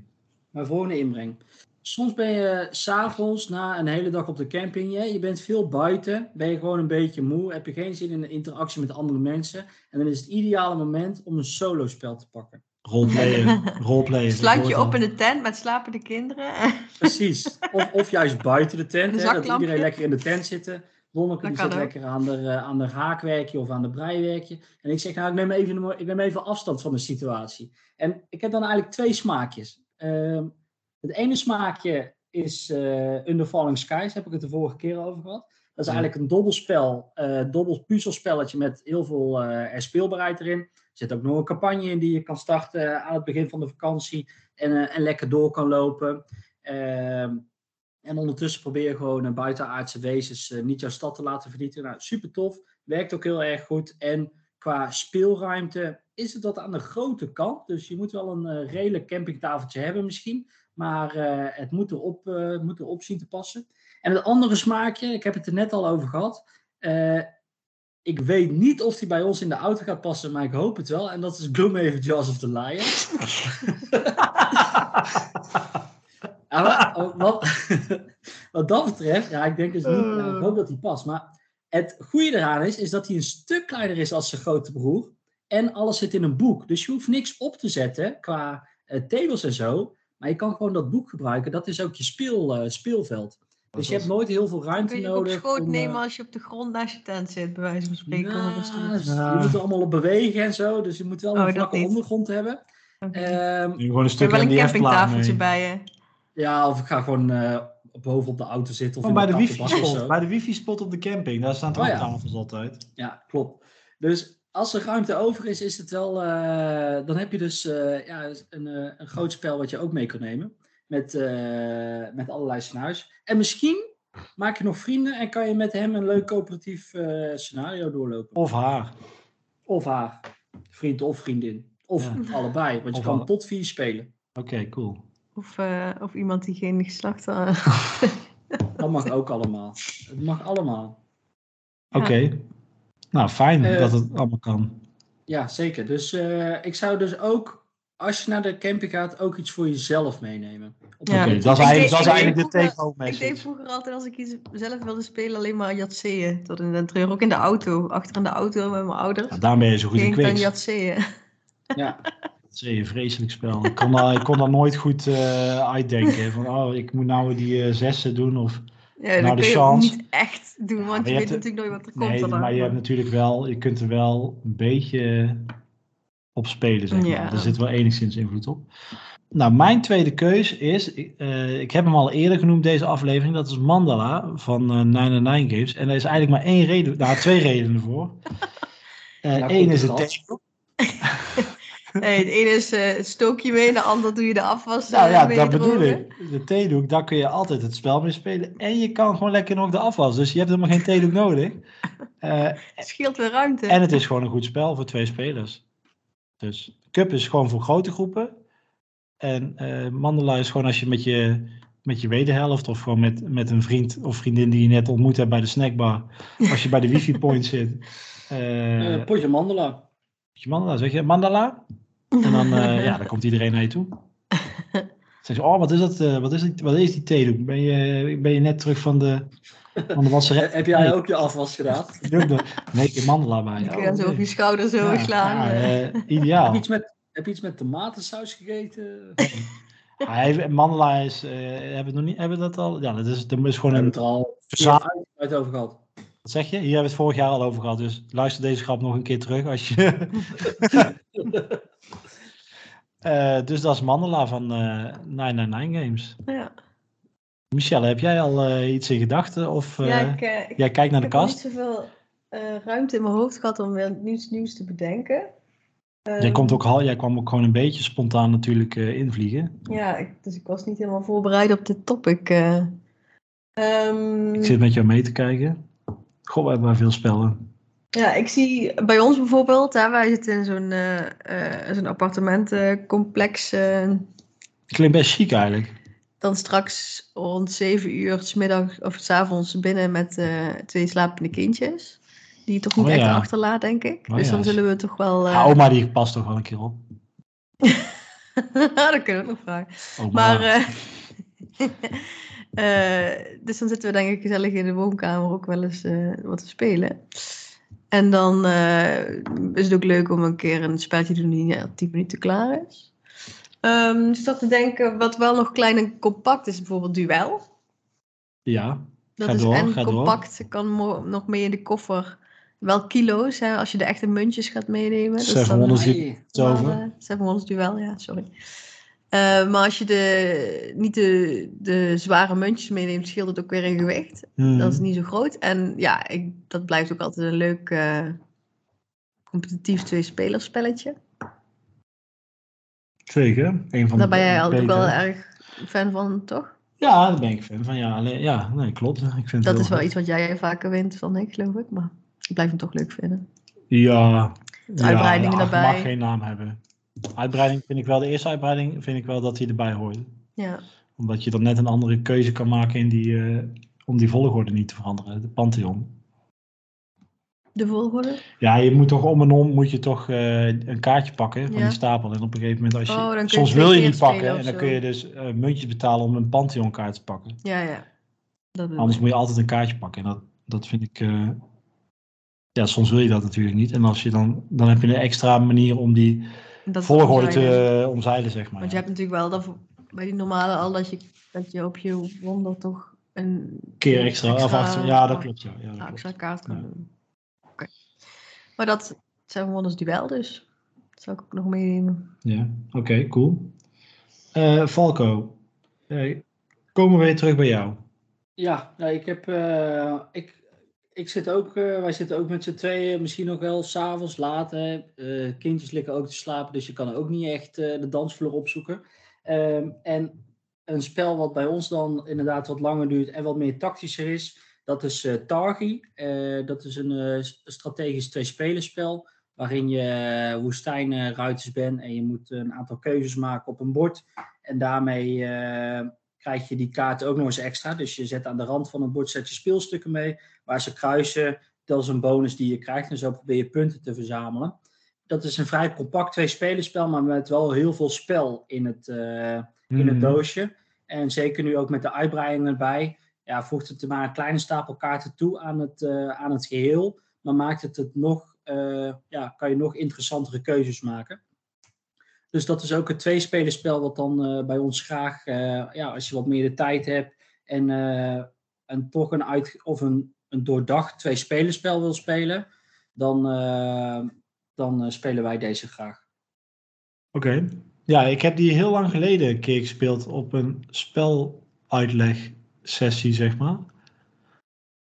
Mijn volgende inbreng. Soms ben je s'avonds na een hele dag op de camping, je, je bent veel buiten, ben je gewoon een beetje moe, heb je geen zin in de interactie met andere mensen. En dan is het ideale moment om een solo spel te pakken. Roleplayen. Roleplayen. Sluit je op in de tent met slapende kinderen. Precies. Of, of juist buiten de tent, hè, dat iedereen lekker in de tent zit. Lonneke die zit ook. lekker aan de, eh, aan de haakwerkje of aan de breiwerkje. En ik zeg, nou, ik neem, even, ik neem even afstand van de situatie. En ik heb dan eigenlijk twee smaakjes. Ehm, het ene smaakje is eh Under Falling Skies, heb ik het de vorige keer over gehad. Dat is Ja. eigenlijk een dobbelspel, eh dobbel puzzelspelletje met heel veel eh speelbaarheid erin. Er zit ook nog een campagne in die je kan starten aan het begin van de vakantie en, eh, en lekker door kan lopen. Ehm, en ondertussen probeer je gewoon een buitenaardse wezens eh, niet jouw stad te laten vernietigen. Nou, super tof. Werkt ook heel erg goed. En qua speelruimte is het wat aan de grote kant. Dus je moet wel een eh, redelijk campingtafeltje hebben misschien. Maar eh, het moet erop, eh, moet erop zien te passen. En het andere smaakje, ik heb het er net al over gehad. Eh, ik weet niet of die bij ons in de auto gaat passen, maar ik hoop het wel. En dat is Gloomhaven Jaws of the Lion. Maar, oh, wat, dat betreft, ja, ik denk dus niet, ik hoop dat hij past. Maar het goede eraan is, is dat hij een stuk kleiner is als zijn grote broer. En alles zit in een boek. Dus je hoeft niks op te zetten qua eh tables en zo. Maar je kan gewoon dat boek gebruiken. Dat is ook je speel, eh, speelveld. Dus je hebt nooit heel veel ruimte Kun je ook op nodig. schoot om, eh, nemen als je op de grond naast je tent zit, bij wijze van spreken. dus Ja. Je moet er allemaal op bewegen en zo. Dus je moet wel Oh, een vlakke ondergrond hebben. Oké. Ehm, Nu gewoon een Je stuk hebt wel een campingtafeltje bij je. ja, of ik ga gewoon eh boven op de auto zitten. Of bij de wifi-spot. zo. Bij de wifi-spot op de camping. Daar staan toch Oh ja. tafels altijd. Ja, klopt. Dus als er ruimte over is, is het wel. eh, dan heb je dus eh, ja, een, eh, een groot spel wat je ook mee kan nemen. Met, eh, met allerlei scenario's. En misschien maak je nog vrienden en kan je met hem een leuk coöperatief eh, scenario doorlopen. Of haar. Of haar, vriend of vriendin. Of Ja. allebei, want je Of kan alle- tot vier spelen. Oké, cool. Of, eh, of iemand die geen geslacht had. Dat mag ook allemaal. Het mag allemaal. Oké. Nou, fijn Eh, dat het allemaal kan. Ja, zeker. Dus eh, ik zou dus ook, als je naar de camping gaat, ook iets voor jezelf meenemen. Ja. Oké, dat is Ik eigenlijk, deed- dat is eigenlijk de vroeger- take-home Ik deed vroeger altijd, als ik iets zelf wilde spelen, alleen maar Jatseeën. Tot in den treur. Ook in de auto. Achter in de auto met mijn ouders. Ja, daarom ben je zo goed in ik. Jatseeën. Ja. Dat is een vreselijk spel. Ik kon daar, ik kon daar nooit goed eh, uitdenken. Van, oh, ik moet nou die eh, zessen doen. Of, Ja, dat Nou, de kun je chance. niet echt doen, want maar je, je weet de- natuurlijk nooit wat er komt. nee, maar je hebt natuurlijk wel, je kunt er wel een beetje op spelen, zeg maar. Ja. Er zit wel enigszins invloed op. Nou, mijn tweede keus is, ik, eh, ik heb hem al eerder genoemd deze aflevering, dat is Mandala van eh 99 Games. En er is eigenlijk maar één reden, nou twee redenen voor. Eh Nou, Eén is het thema. Nee, het ene is eh, het stookje mee, de ander doe je de afwas Nou ja, dat bedoel ik. De theedoek, daar kun je altijd het spel mee spelen. En je kan gewoon lekker nog de afwas. Dus je hebt helemaal geen theedoek nodig. Eh, Het scheelt weer ruimte. en het is gewoon een goed spel voor twee spelers. Dus Cup is gewoon voor grote groepen. En eh Mandela is gewoon als je met je, met je wederhelft of gewoon met, met een vriend of vriendin die je net ontmoet hebt bij de snackbar. Als je bij de wifi point zit. eh Eh, potje mandela. Je Mandala, zeg je Mandala? En dan, eh, ja, dan komt iedereen naar je toe. Zeg je, oh, wat is dat? eh, wat, is die, wat is die theedoek? Ben je, ben je net terug van de, van de wasserij? Heb jij ook je afwas gedaan? Nee, doe- Nee, ik heb Mandala bij. Dan kun Oh, je zo op je schouder zo Ja, slaan. ja, eh. eh, ideaal. Heb je iets met, heb je iets met tomatensaus gegeten? Hij- Mandala is, eh, hebben we nog niet, hebben we dat al? Ja, dat is, dat is We gewoon hebben een, het er al Verzamel- uit over gehad. Wat zeg je? Hier hebben we het vorig jaar al over gehad, dus luister deze grap nog een keer terug als je... Eh, dus dat is Mandala van eh 999 Games. ja. Michelle, heb jij al eh, iets in gedachten? Of ja, ik, ik jij kijkt naar de heb nog niet kast? zoveel ruimte in mijn hoofd gehad om weer nieuws, nieuws te bedenken. Jij, Ehm, komt ook, hal- jij kwam ook gewoon een beetje spontaan natuurlijk invliegen. Ja, ik, dus ik was niet helemaal voorbereid op dit topic. eh. Ehm, Ik zit met jou mee te kijken. Goh, we hebben maar veel spellen. Ja, ik zie bij ons bijvoorbeeld, hè, wij zitten in zo'n eh, zo'n appartementencomplex. eh, Klinkt best chic eigenlijk. dan straks rond 7 uur, 's middag of 's avonds binnen met twee slapende kindjes. Die je toch niet Oh, echt ja. achterlaat, denk ik. Oh, dus ja. dan zullen we toch wel. Ja, oma die past toch wel een keer op. dat kunnen we nog vragen. Oma. Maar, eh, eh, dus dan zitten we denk ik gezellig in de woonkamer ook wel eens eh, wat te spelen. En dan eh, is het ook leuk om een keer een spelletje te doen die ja, 10 minuten klaar is. Ehm dus dat te denken, wat wel nog klein en compact is, bijvoorbeeld Duel. ja, Dat Ga is door, en ga door. compact, kan nog mee in de koffer. Wel kilo's, hè, als je de echte muntjes gaat meenemen. Dus Seven dan- Wonders die- Nee. het over. maar, eh, Seven Wonders Duel, ja, sorry. Eh, maar als je de, niet de, de zware muntjes meeneemt, scheelt het ook weer in gewicht. Hmm. Dat is niet zo groot. En ja, ik, dat blijft ook altijd een leuk eh, competitief twee-spelerspelletje. Zeker. Een van Daar ben jij altijd ook wel erg fan van, toch? Ja, daar ben ik fan van. Ja, alleen, ja nee, klopt. Ik vind Dat is wel iets wat jij vaker wint dan ik, geloof ik. Maar ik blijf hem toch leuk vinden. Ja. De uitbreidingen ja, daarbij. mag geen naam hebben. Uitbreiding vind ik wel, de eerste uitbreiding vind ik wel dat hij erbij hoort. Ja, Omdat je dan net een andere keuze kan maken in die, eh, om die volgorde niet te veranderen. De Pantheon. de volgorde. Ja, je moet toch om en om moet je toch eh, een kaartje pakken van Ja. die stapel. En op een gegeven moment als je... Oh, je soms wil je niet pakken en dan kun je dus eh, muntjes betalen om een Pantheon kaart te pakken. Ja, ja. Dat Anders ik. moet je altijd een kaartje pakken. En dat, dat vind ik... ja, soms wil je dat natuurlijk niet. En als je dan... Dan heb je een extra manier om die Dat volgorde omzeilen. te eh, omzeilen, zeg maar. Want je hebt natuurlijk wel dat bij die normale al dat je, dat je op je wonder toch een keer extra, of achter- ja, dat klopt. Ja, ja, dat ja, klopt. extra kaart kan Ja. doen. Oké. Maar dat zijn wonders duel dus. Dat zou ik ook nog meenemen. Ja, oké, cool. Eh, Falco, eh, komen we weer terug bij jou. Ja, nou, ik heb. eh, ik, ik zit ook. eh, wij zitten ook met z'n tweeën. Misschien nog wel s'avonds laat. Eh, kindjes liggen ook te slapen. Dus je kan ook niet echt eh, de dansvloer opzoeken. Ehm, en een spel wat bij ons dan inderdaad wat langer duurt en wat meer tactischer is. Dat is Targi. Dat is een strategisch tweespelerspel. Waarin je woestijnruiters bent en je moet een aantal keuzes maken op een bord. En daarmee krijg je die kaarten ook nog eens extra. Dus je zet aan de rand van het bord zet je speelstukken mee. Waar ze kruisen, dat is een bonus die je krijgt. En zo probeer je punten te verzamelen. Dat is een vrij compact tweespelerspel, maar met wel heel veel spel in het, eh, in het Mhm. doosje. En zeker nu ook met de uitbreiding erbij. Ja, voegt het er maar een kleine stapel kaarten toe aan het, eh, aan het geheel. Maar maakt het het nog, eh, ja, kan je nog interessantere keuzes maken. Dus dat is ook een tweespelerspel wat dan eh, bij ons graag, eh, ja, als je wat meer de tijd hebt en, eh, en toch een, uit, of een, een doordacht tweespelerspel wil spelen, dan, dan spelen wij deze graag. Oké. Ja, ik heb die heel lang geleden een keer gespeeld op een speluitleg-sessie, zeg maar.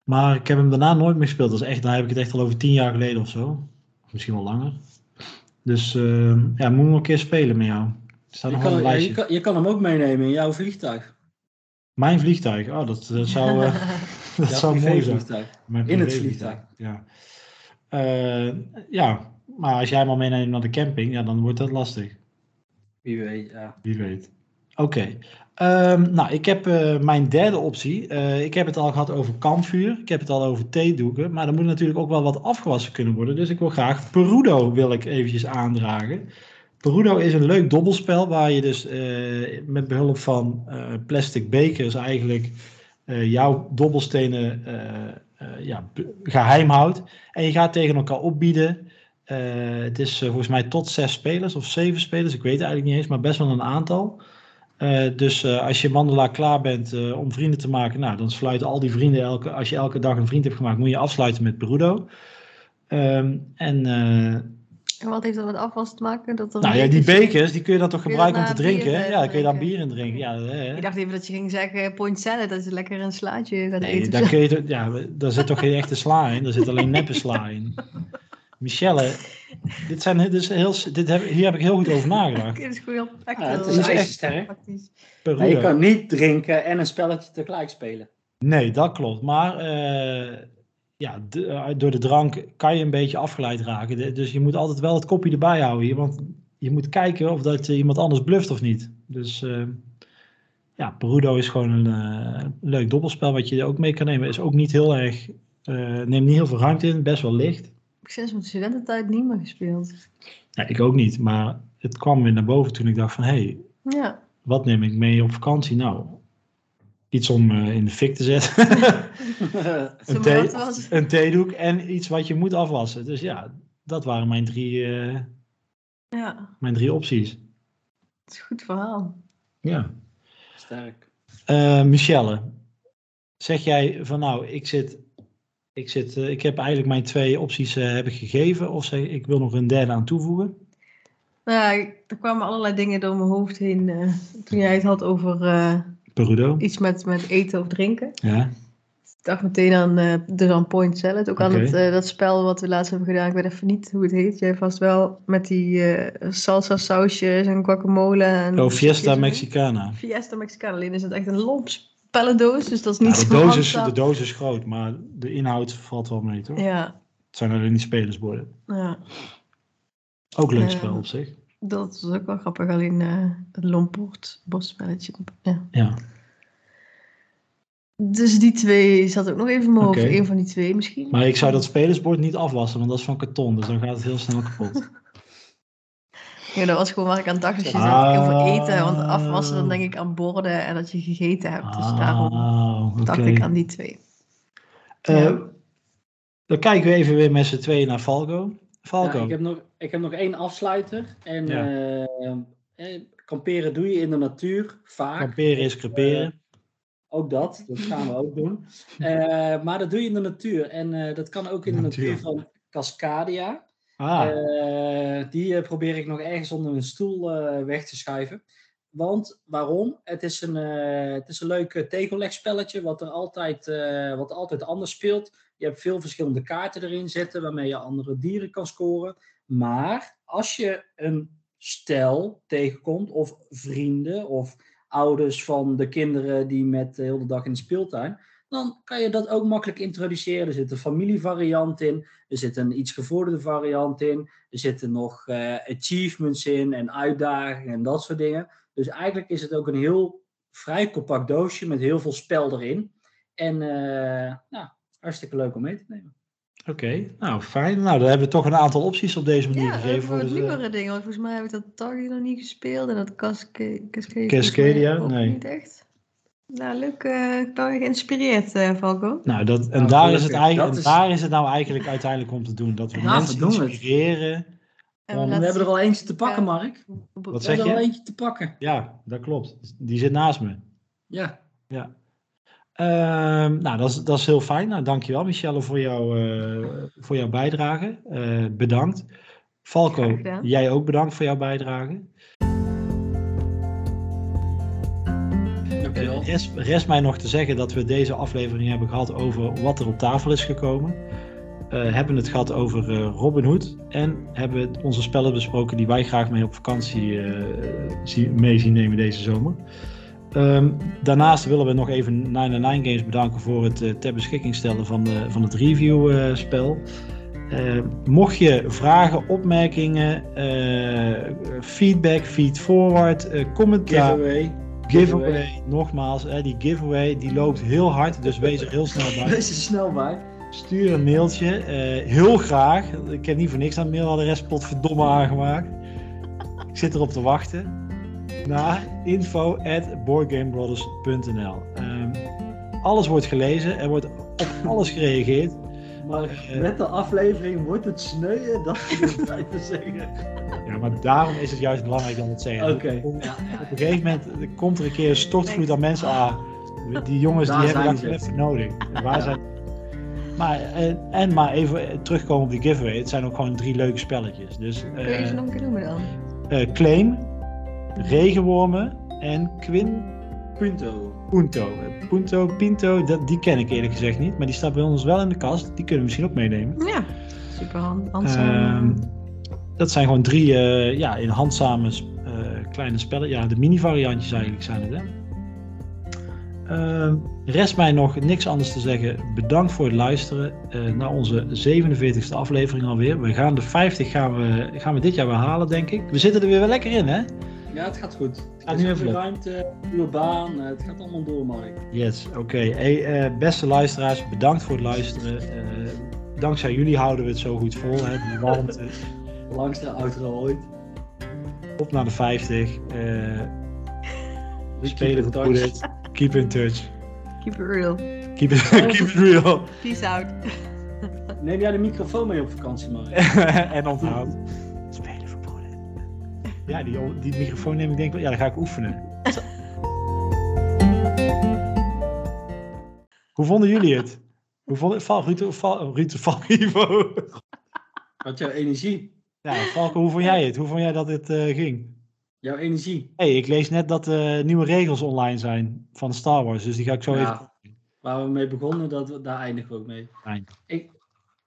Maar ik heb hem daarna nooit meer gespeeld. Dat is echt, dan heb ik het echt al over tien jaar geleden of zo. Misschien wel langer. Dus eh, ja, moet nog een keer spelen met jou. Staat Je nog kan, een ja, je, lijstje. kan, je kan hem ook meenemen in jouw vliegtuig. Mijn vliegtuig, oh, dat, dat zou, eh, dat zou mooi zijn. Mijn In het privévliegtuig, Ja. Eh, ja, maar als jij maar meeneemt naar de camping, ja, dan wordt dat lastig. Wie weet, ja. Wie weet. Oké. Ehm, nou, ik heb eh, mijn derde optie. Eh, ik heb het al gehad over kampvuur. Ik heb het al over theedoeken. Maar er moet natuurlijk ook wel wat afgewassen kunnen worden. Dus ik wil graag Perudo wil ik eventjes aandragen. Perudo is een leuk dobbelspel waar je dus eh, met behulp van plastic bekers eigenlijk jouw dobbelstenen ja, geheim houdt. En je gaat tegen elkaar opbieden. Het is volgens mij tot zes spelers of zeven spelers. Ik weet het eigenlijk niet eens, maar best wel een aantal. Eh, dus eh, als je mandelaar klaar bent eh, om vrienden te maken, nou, dan sluiten al die vrienden, elke, als je elke dag een vriend hebt gemaakt, moet je afsluiten met Perudo. Ehm, en eh, En wat heeft dat met afwas te maken? Dat er nou ja, die bekers- die kun je dan toch gebruiken om te drinken? Ja, dan kun je dan drinken. bier in drinken. Ja, Ik dacht even dat je ging zeggen point salad, dat je lekker een slaatje gaat Nee, eten. daar, kun je, ja, daar zit toch geen echte sla in? Daar zit alleen neppe sla in. Michelle, dit zijn, is heel, dit heb, hier heb ik heel goed over nagedacht. Dit is gewoon heel echt Ja, het is echt ijzersterk. praktisch. Je kan niet drinken en een spelletje tegelijk spelen. Nee, dat klopt. Maar eh, ja, de- eh, door de drank kan je een beetje afgeleid raken. De- Dus je moet altijd wel het kopje erbij houden hier. Want je moet kijken of dat eh, iemand anders bluft of niet. Dus eh, ja, Perudo is gewoon een leuk dobbelspel wat je ook mee kan nemen. Is ook niet heel erg, eh, neemt niet heel veel ruimte in, best wel licht. Ik heb sinds mijn studententijd niet meer gespeeld. Ja, ik ook niet, maar het kwam weer naar boven toen ik dacht van... hé, hey, Ja, wat neem ik mee op vakantie? Nou, iets om eh, in de fik te zetten. thee- was. een theedoek en iets wat je moet afwassen. Dus ja, dat waren mijn drie, eh, Ja, mijn drie opties. het is een goed verhaal. Ja. Sterk. Eh, Michelle, zeg jij van nou, ik zit, ik zit, eh, ik heb eigenlijk mijn twee opties eh, heb ik gegeven, of zeg ik wil nog een derde aan toevoegen? Nou ja, er kwamen allerlei dingen door mijn hoofd heen eh, toen jij het had over Perudo. iets met, met eten of drinken. Ja. Ik dacht meteen aan, eh dus aan Point Salad. Ook aan het, dat spel wat we laatst hebben gedaan. Ik weet even niet hoe het heet. Jij vast wel. Met die salsa sausjes en guacamole. En Oh, Fiesta. Mexicana. Fiesta Mexicana. Alleen is het echt een lomp spellendoos. Dus dat is Ja, niet de, zo doos is, de doos is groot, maar de inhoud valt wel mee, toch? Ja, Het zijn alleen niet spelersborden. ja, Ook leuk Ja. spel op zich. dat is ook wel grappig. Alleen eh, het lomport bosspelletje. Ja. Ja. Dus die twee zat ook nog even in mijn hoofd. Oké. Eén van die twee misschien. Maar ik zou dat spelersbord niet afwassen, want dat is van karton, dus dan gaat het heel snel kapot. Ja, dat was gewoon waar ik aan dacht als je Ah. zegt over eten. Want afwassen, dan denk ik aan borden en dat je gegeten hebt. Dus daarom Ah, dacht oké. ik aan die twee. Eh, Ja. Dan kijken we even weer met z'n tweeën naar Falco. Ja, Falco. ik, heb nog, ik heb nog één afsluiter. En Ja. eh, eh, kamperen doe je in de natuur vaak. Kamperen is creperen. Ook dat, dat gaan we ook doen. Eh, maar dat doe je in de natuur. En eh, dat kan ook in de Natuur. natuur van Cascadia. Ah, Eh, die eh, probeer ik nog ergens onder een stoel eh, weg te schuiven. Want waarom? Het is een, het is een leuk tegellegspelletje wat er altijd, wat altijd anders speelt. Je hebt veel verschillende kaarten erin zitten waarmee je andere dieren kan scoren. Maar als je een stel tegenkomt, of vrienden, of ouders van de kinderen die met de hele dag in de speeltuin, dan kan je dat ook makkelijk introduceren. Er zit een familievariant in, er zit een iets gevorderde variant in, er zitten nog eh, achievements in en uitdagingen en dat soort dingen. Dus eigenlijk is het ook een heel vrij compact doosje met heel veel spel erin. En eh, nou, hartstikke leuk om mee te nemen. oké. Nou, fijn. Nou, dan hebben we toch een aantal opties op deze manier Ja, gegeven. voor het eh, nieuwere dingen. Want volgens mij heb ik dat Target nog niet gespeeld. En dat Casca- Cascadia. Cascadia? Nee. Niet echt. Nou, leuk. eh ik ben geïnspireerd, eh Falco. nou, dat, en Nou, daar, is het eigenlijk, Dat is- daar is het nou eigenlijk uiteindelijk om te doen. Dat we mensen we inspireren En Want We hebben er al eentje te pakken, Ja. Mark. Wat We zeg hebben er al je? eentje te pakken. Ja, dat klopt. Die zit naast me. Ja. Ehm, nou, dat is, dat is heel fijn. Nou, dankjewel Michelle voor, jou, eh, voor jouw bijdrage. Eh, bedankt. Gedaan. jij ook bedankt voor jouw bijdrage. Dankjewel. Rest, rest mij nog te zeggen dat we deze aflevering hebben gehad over wat er op tafel is gekomen. Eh, hebben het gehad over eh, Robin Hood. En hebben onze spellen besproken die wij graag mee op vakantie eh, zien, mee zien nemen deze zomer. Ehm, daarnaast willen we nog even 99 Games bedanken voor het eh, ter beschikking stellen van, de, van het review-spel. mocht je vragen, opmerkingen, eh, feedback, feedforward, eh commentaar, Giveaway. Giveaway, nogmaals, hè, die giveaway die loopt heel hard, dus wees er heel snel bij. Wees er snel bij. Stuur een mailtje, eh, heel graag. Ik heb niet voor niks aan mailadres potverdomme aangemaakt. Ik zit erop te wachten. Naar info at boardgamebrothers.nl Ehm, Alles wordt gelezen, er wordt op alles gereageerd. Maar Eh. met de aflevering wordt het sneuien, dat wil ik even zeggen. Ja, maar daarom is het juist belangrijk we het zeggen. Oké. Op, Ja, op een gegeven moment komt er een keer een stortvloed aan mensen. Ah, die jongens Daar die hebben dat even nodig. Waar Ja. zijn... maar, en, en maar even eh, terugkomen op die giveaway. Het zijn ook gewoon drie leuke spelletjes. Dus Kun je eh, ze nog een keer noemen dan? eh, Claim, Regenwormen en Quin Punto. Punto. Punto, Pinto, dat, die ken ik eerlijk gezegd niet. Maar die staat bij ons wel in de kast. Die kunnen we misschien ook meenemen. Ja, super hand. Ehm, dat zijn gewoon drie eh, ja, in handzame eh, kleine spellen. Ja, de mini variantjes eigenlijk zijn het. Hè? Ehm, rest mij nog niks anders te zeggen. Bedankt voor het luisteren eh, naar onze 47e aflevering alweer. We gaan de 50 gaan we, gaan we dit jaar weer halen, denk ik. We zitten er weer wel lekker in, hè? Ja, het gaat goed. Gaat Er nu is even ruimte, nieuwe baan, eh, het gaat allemaal door, Mark. Yes, oké. Hey, eh, beste luisteraars, bedankt voor het luisteren. Eh, dankzij jullie houden we het zo goed vol. Hè? Die warmte. Langste outro ooit. Op naar de 50. eh We spelen keep in goed. touch. Keep in touch. Keep it real. Keep it, keep it real. Peace out. Neem jij de microfoon mee op vakantie, Mark? en onthoud. Ja, die, die microfoon neem ik denk wel. Ja, dan ga ik oefenen. Hoe vonden jullie het? Hoe vond het? Val, Ruud, Val, Ruud, Val, Ivo. Wat jouw energie? Ja, Valko, hoe vond jij het? Hoe vond jij dat dit eh, ging? Jouw energie. hey, ik lees net dat er nieuwe regels online zijn van Star Wars. Dus die ga ik zo Ja. even... Waar we mee begonnen, dat, we- daar eindigen we ook mee. Fijn. Ik,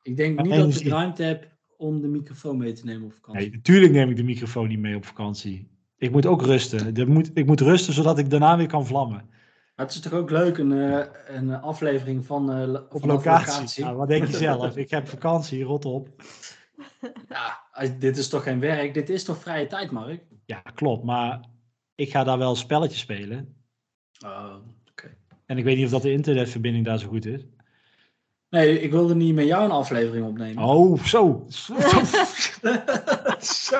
ik denk Maar niet dat ik ruimte heb om de microfoon mee te nemen op vakantie. Nee, natuurlijk neem ik de microfoon niet mee op vakantie. Ik moet ook rusten. Er moet, ik moet rusten zodat ik daarna weer kan vlammen. Maar het is toch ook leuk, een, eh, een aflevering van, lo- Op locatie. Nou, wat denk je zelf? Ik heb vakantie, rot op. Ja, dit is toch geen werk, dit is toch vrije tijd, Mark? Ja, klopt. Maar ik ga daar wel spelletjes spelen. Oh, oké. En ik weet niet of dat de internetverbinding daar zo goed is. Nee, ik wilde niet met jou een aflevering opnemen. Oh, zo. Zo. zo.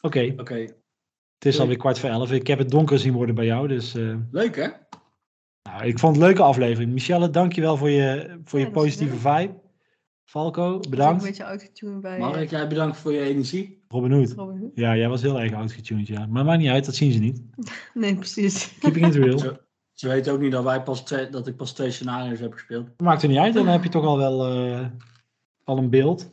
Oké, Oké, het is alweer kwart voor elf. Ik heb het donker zien worden bij jou. Dus eh, leuk hè? nou, ik vond het een leuke aflevering. Michelle, dankjewel voor je, voor Ja, je positieve leuk. vibe. Falco, Een bedankt. beetje outgetuned bij Mark, jij bedankt voor je energie. Robin Hood. Robin Hood. Ja, jij was heel erg outgetuned, ja. Maar maakt niet uit, dat zien ze niet. Nee, precies. Keeping it real. Ze weten ook niet dat, wij pas twee, dat ik pas twee scenario's heb gespeeld. Maakt er niet uit, dan heb je toch al wel eh, al een beeld.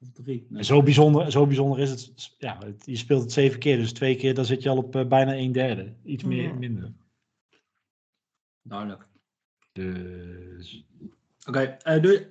Of drie. Nee. Zo bijzonder, zo bijzonder is het. Ja, het- je speelt het zeven keer, dus twee keer, dan zit je al op eh, bijna een derde. Iets meer, minder. Duidelijk. Dus... Oké, eh, doei.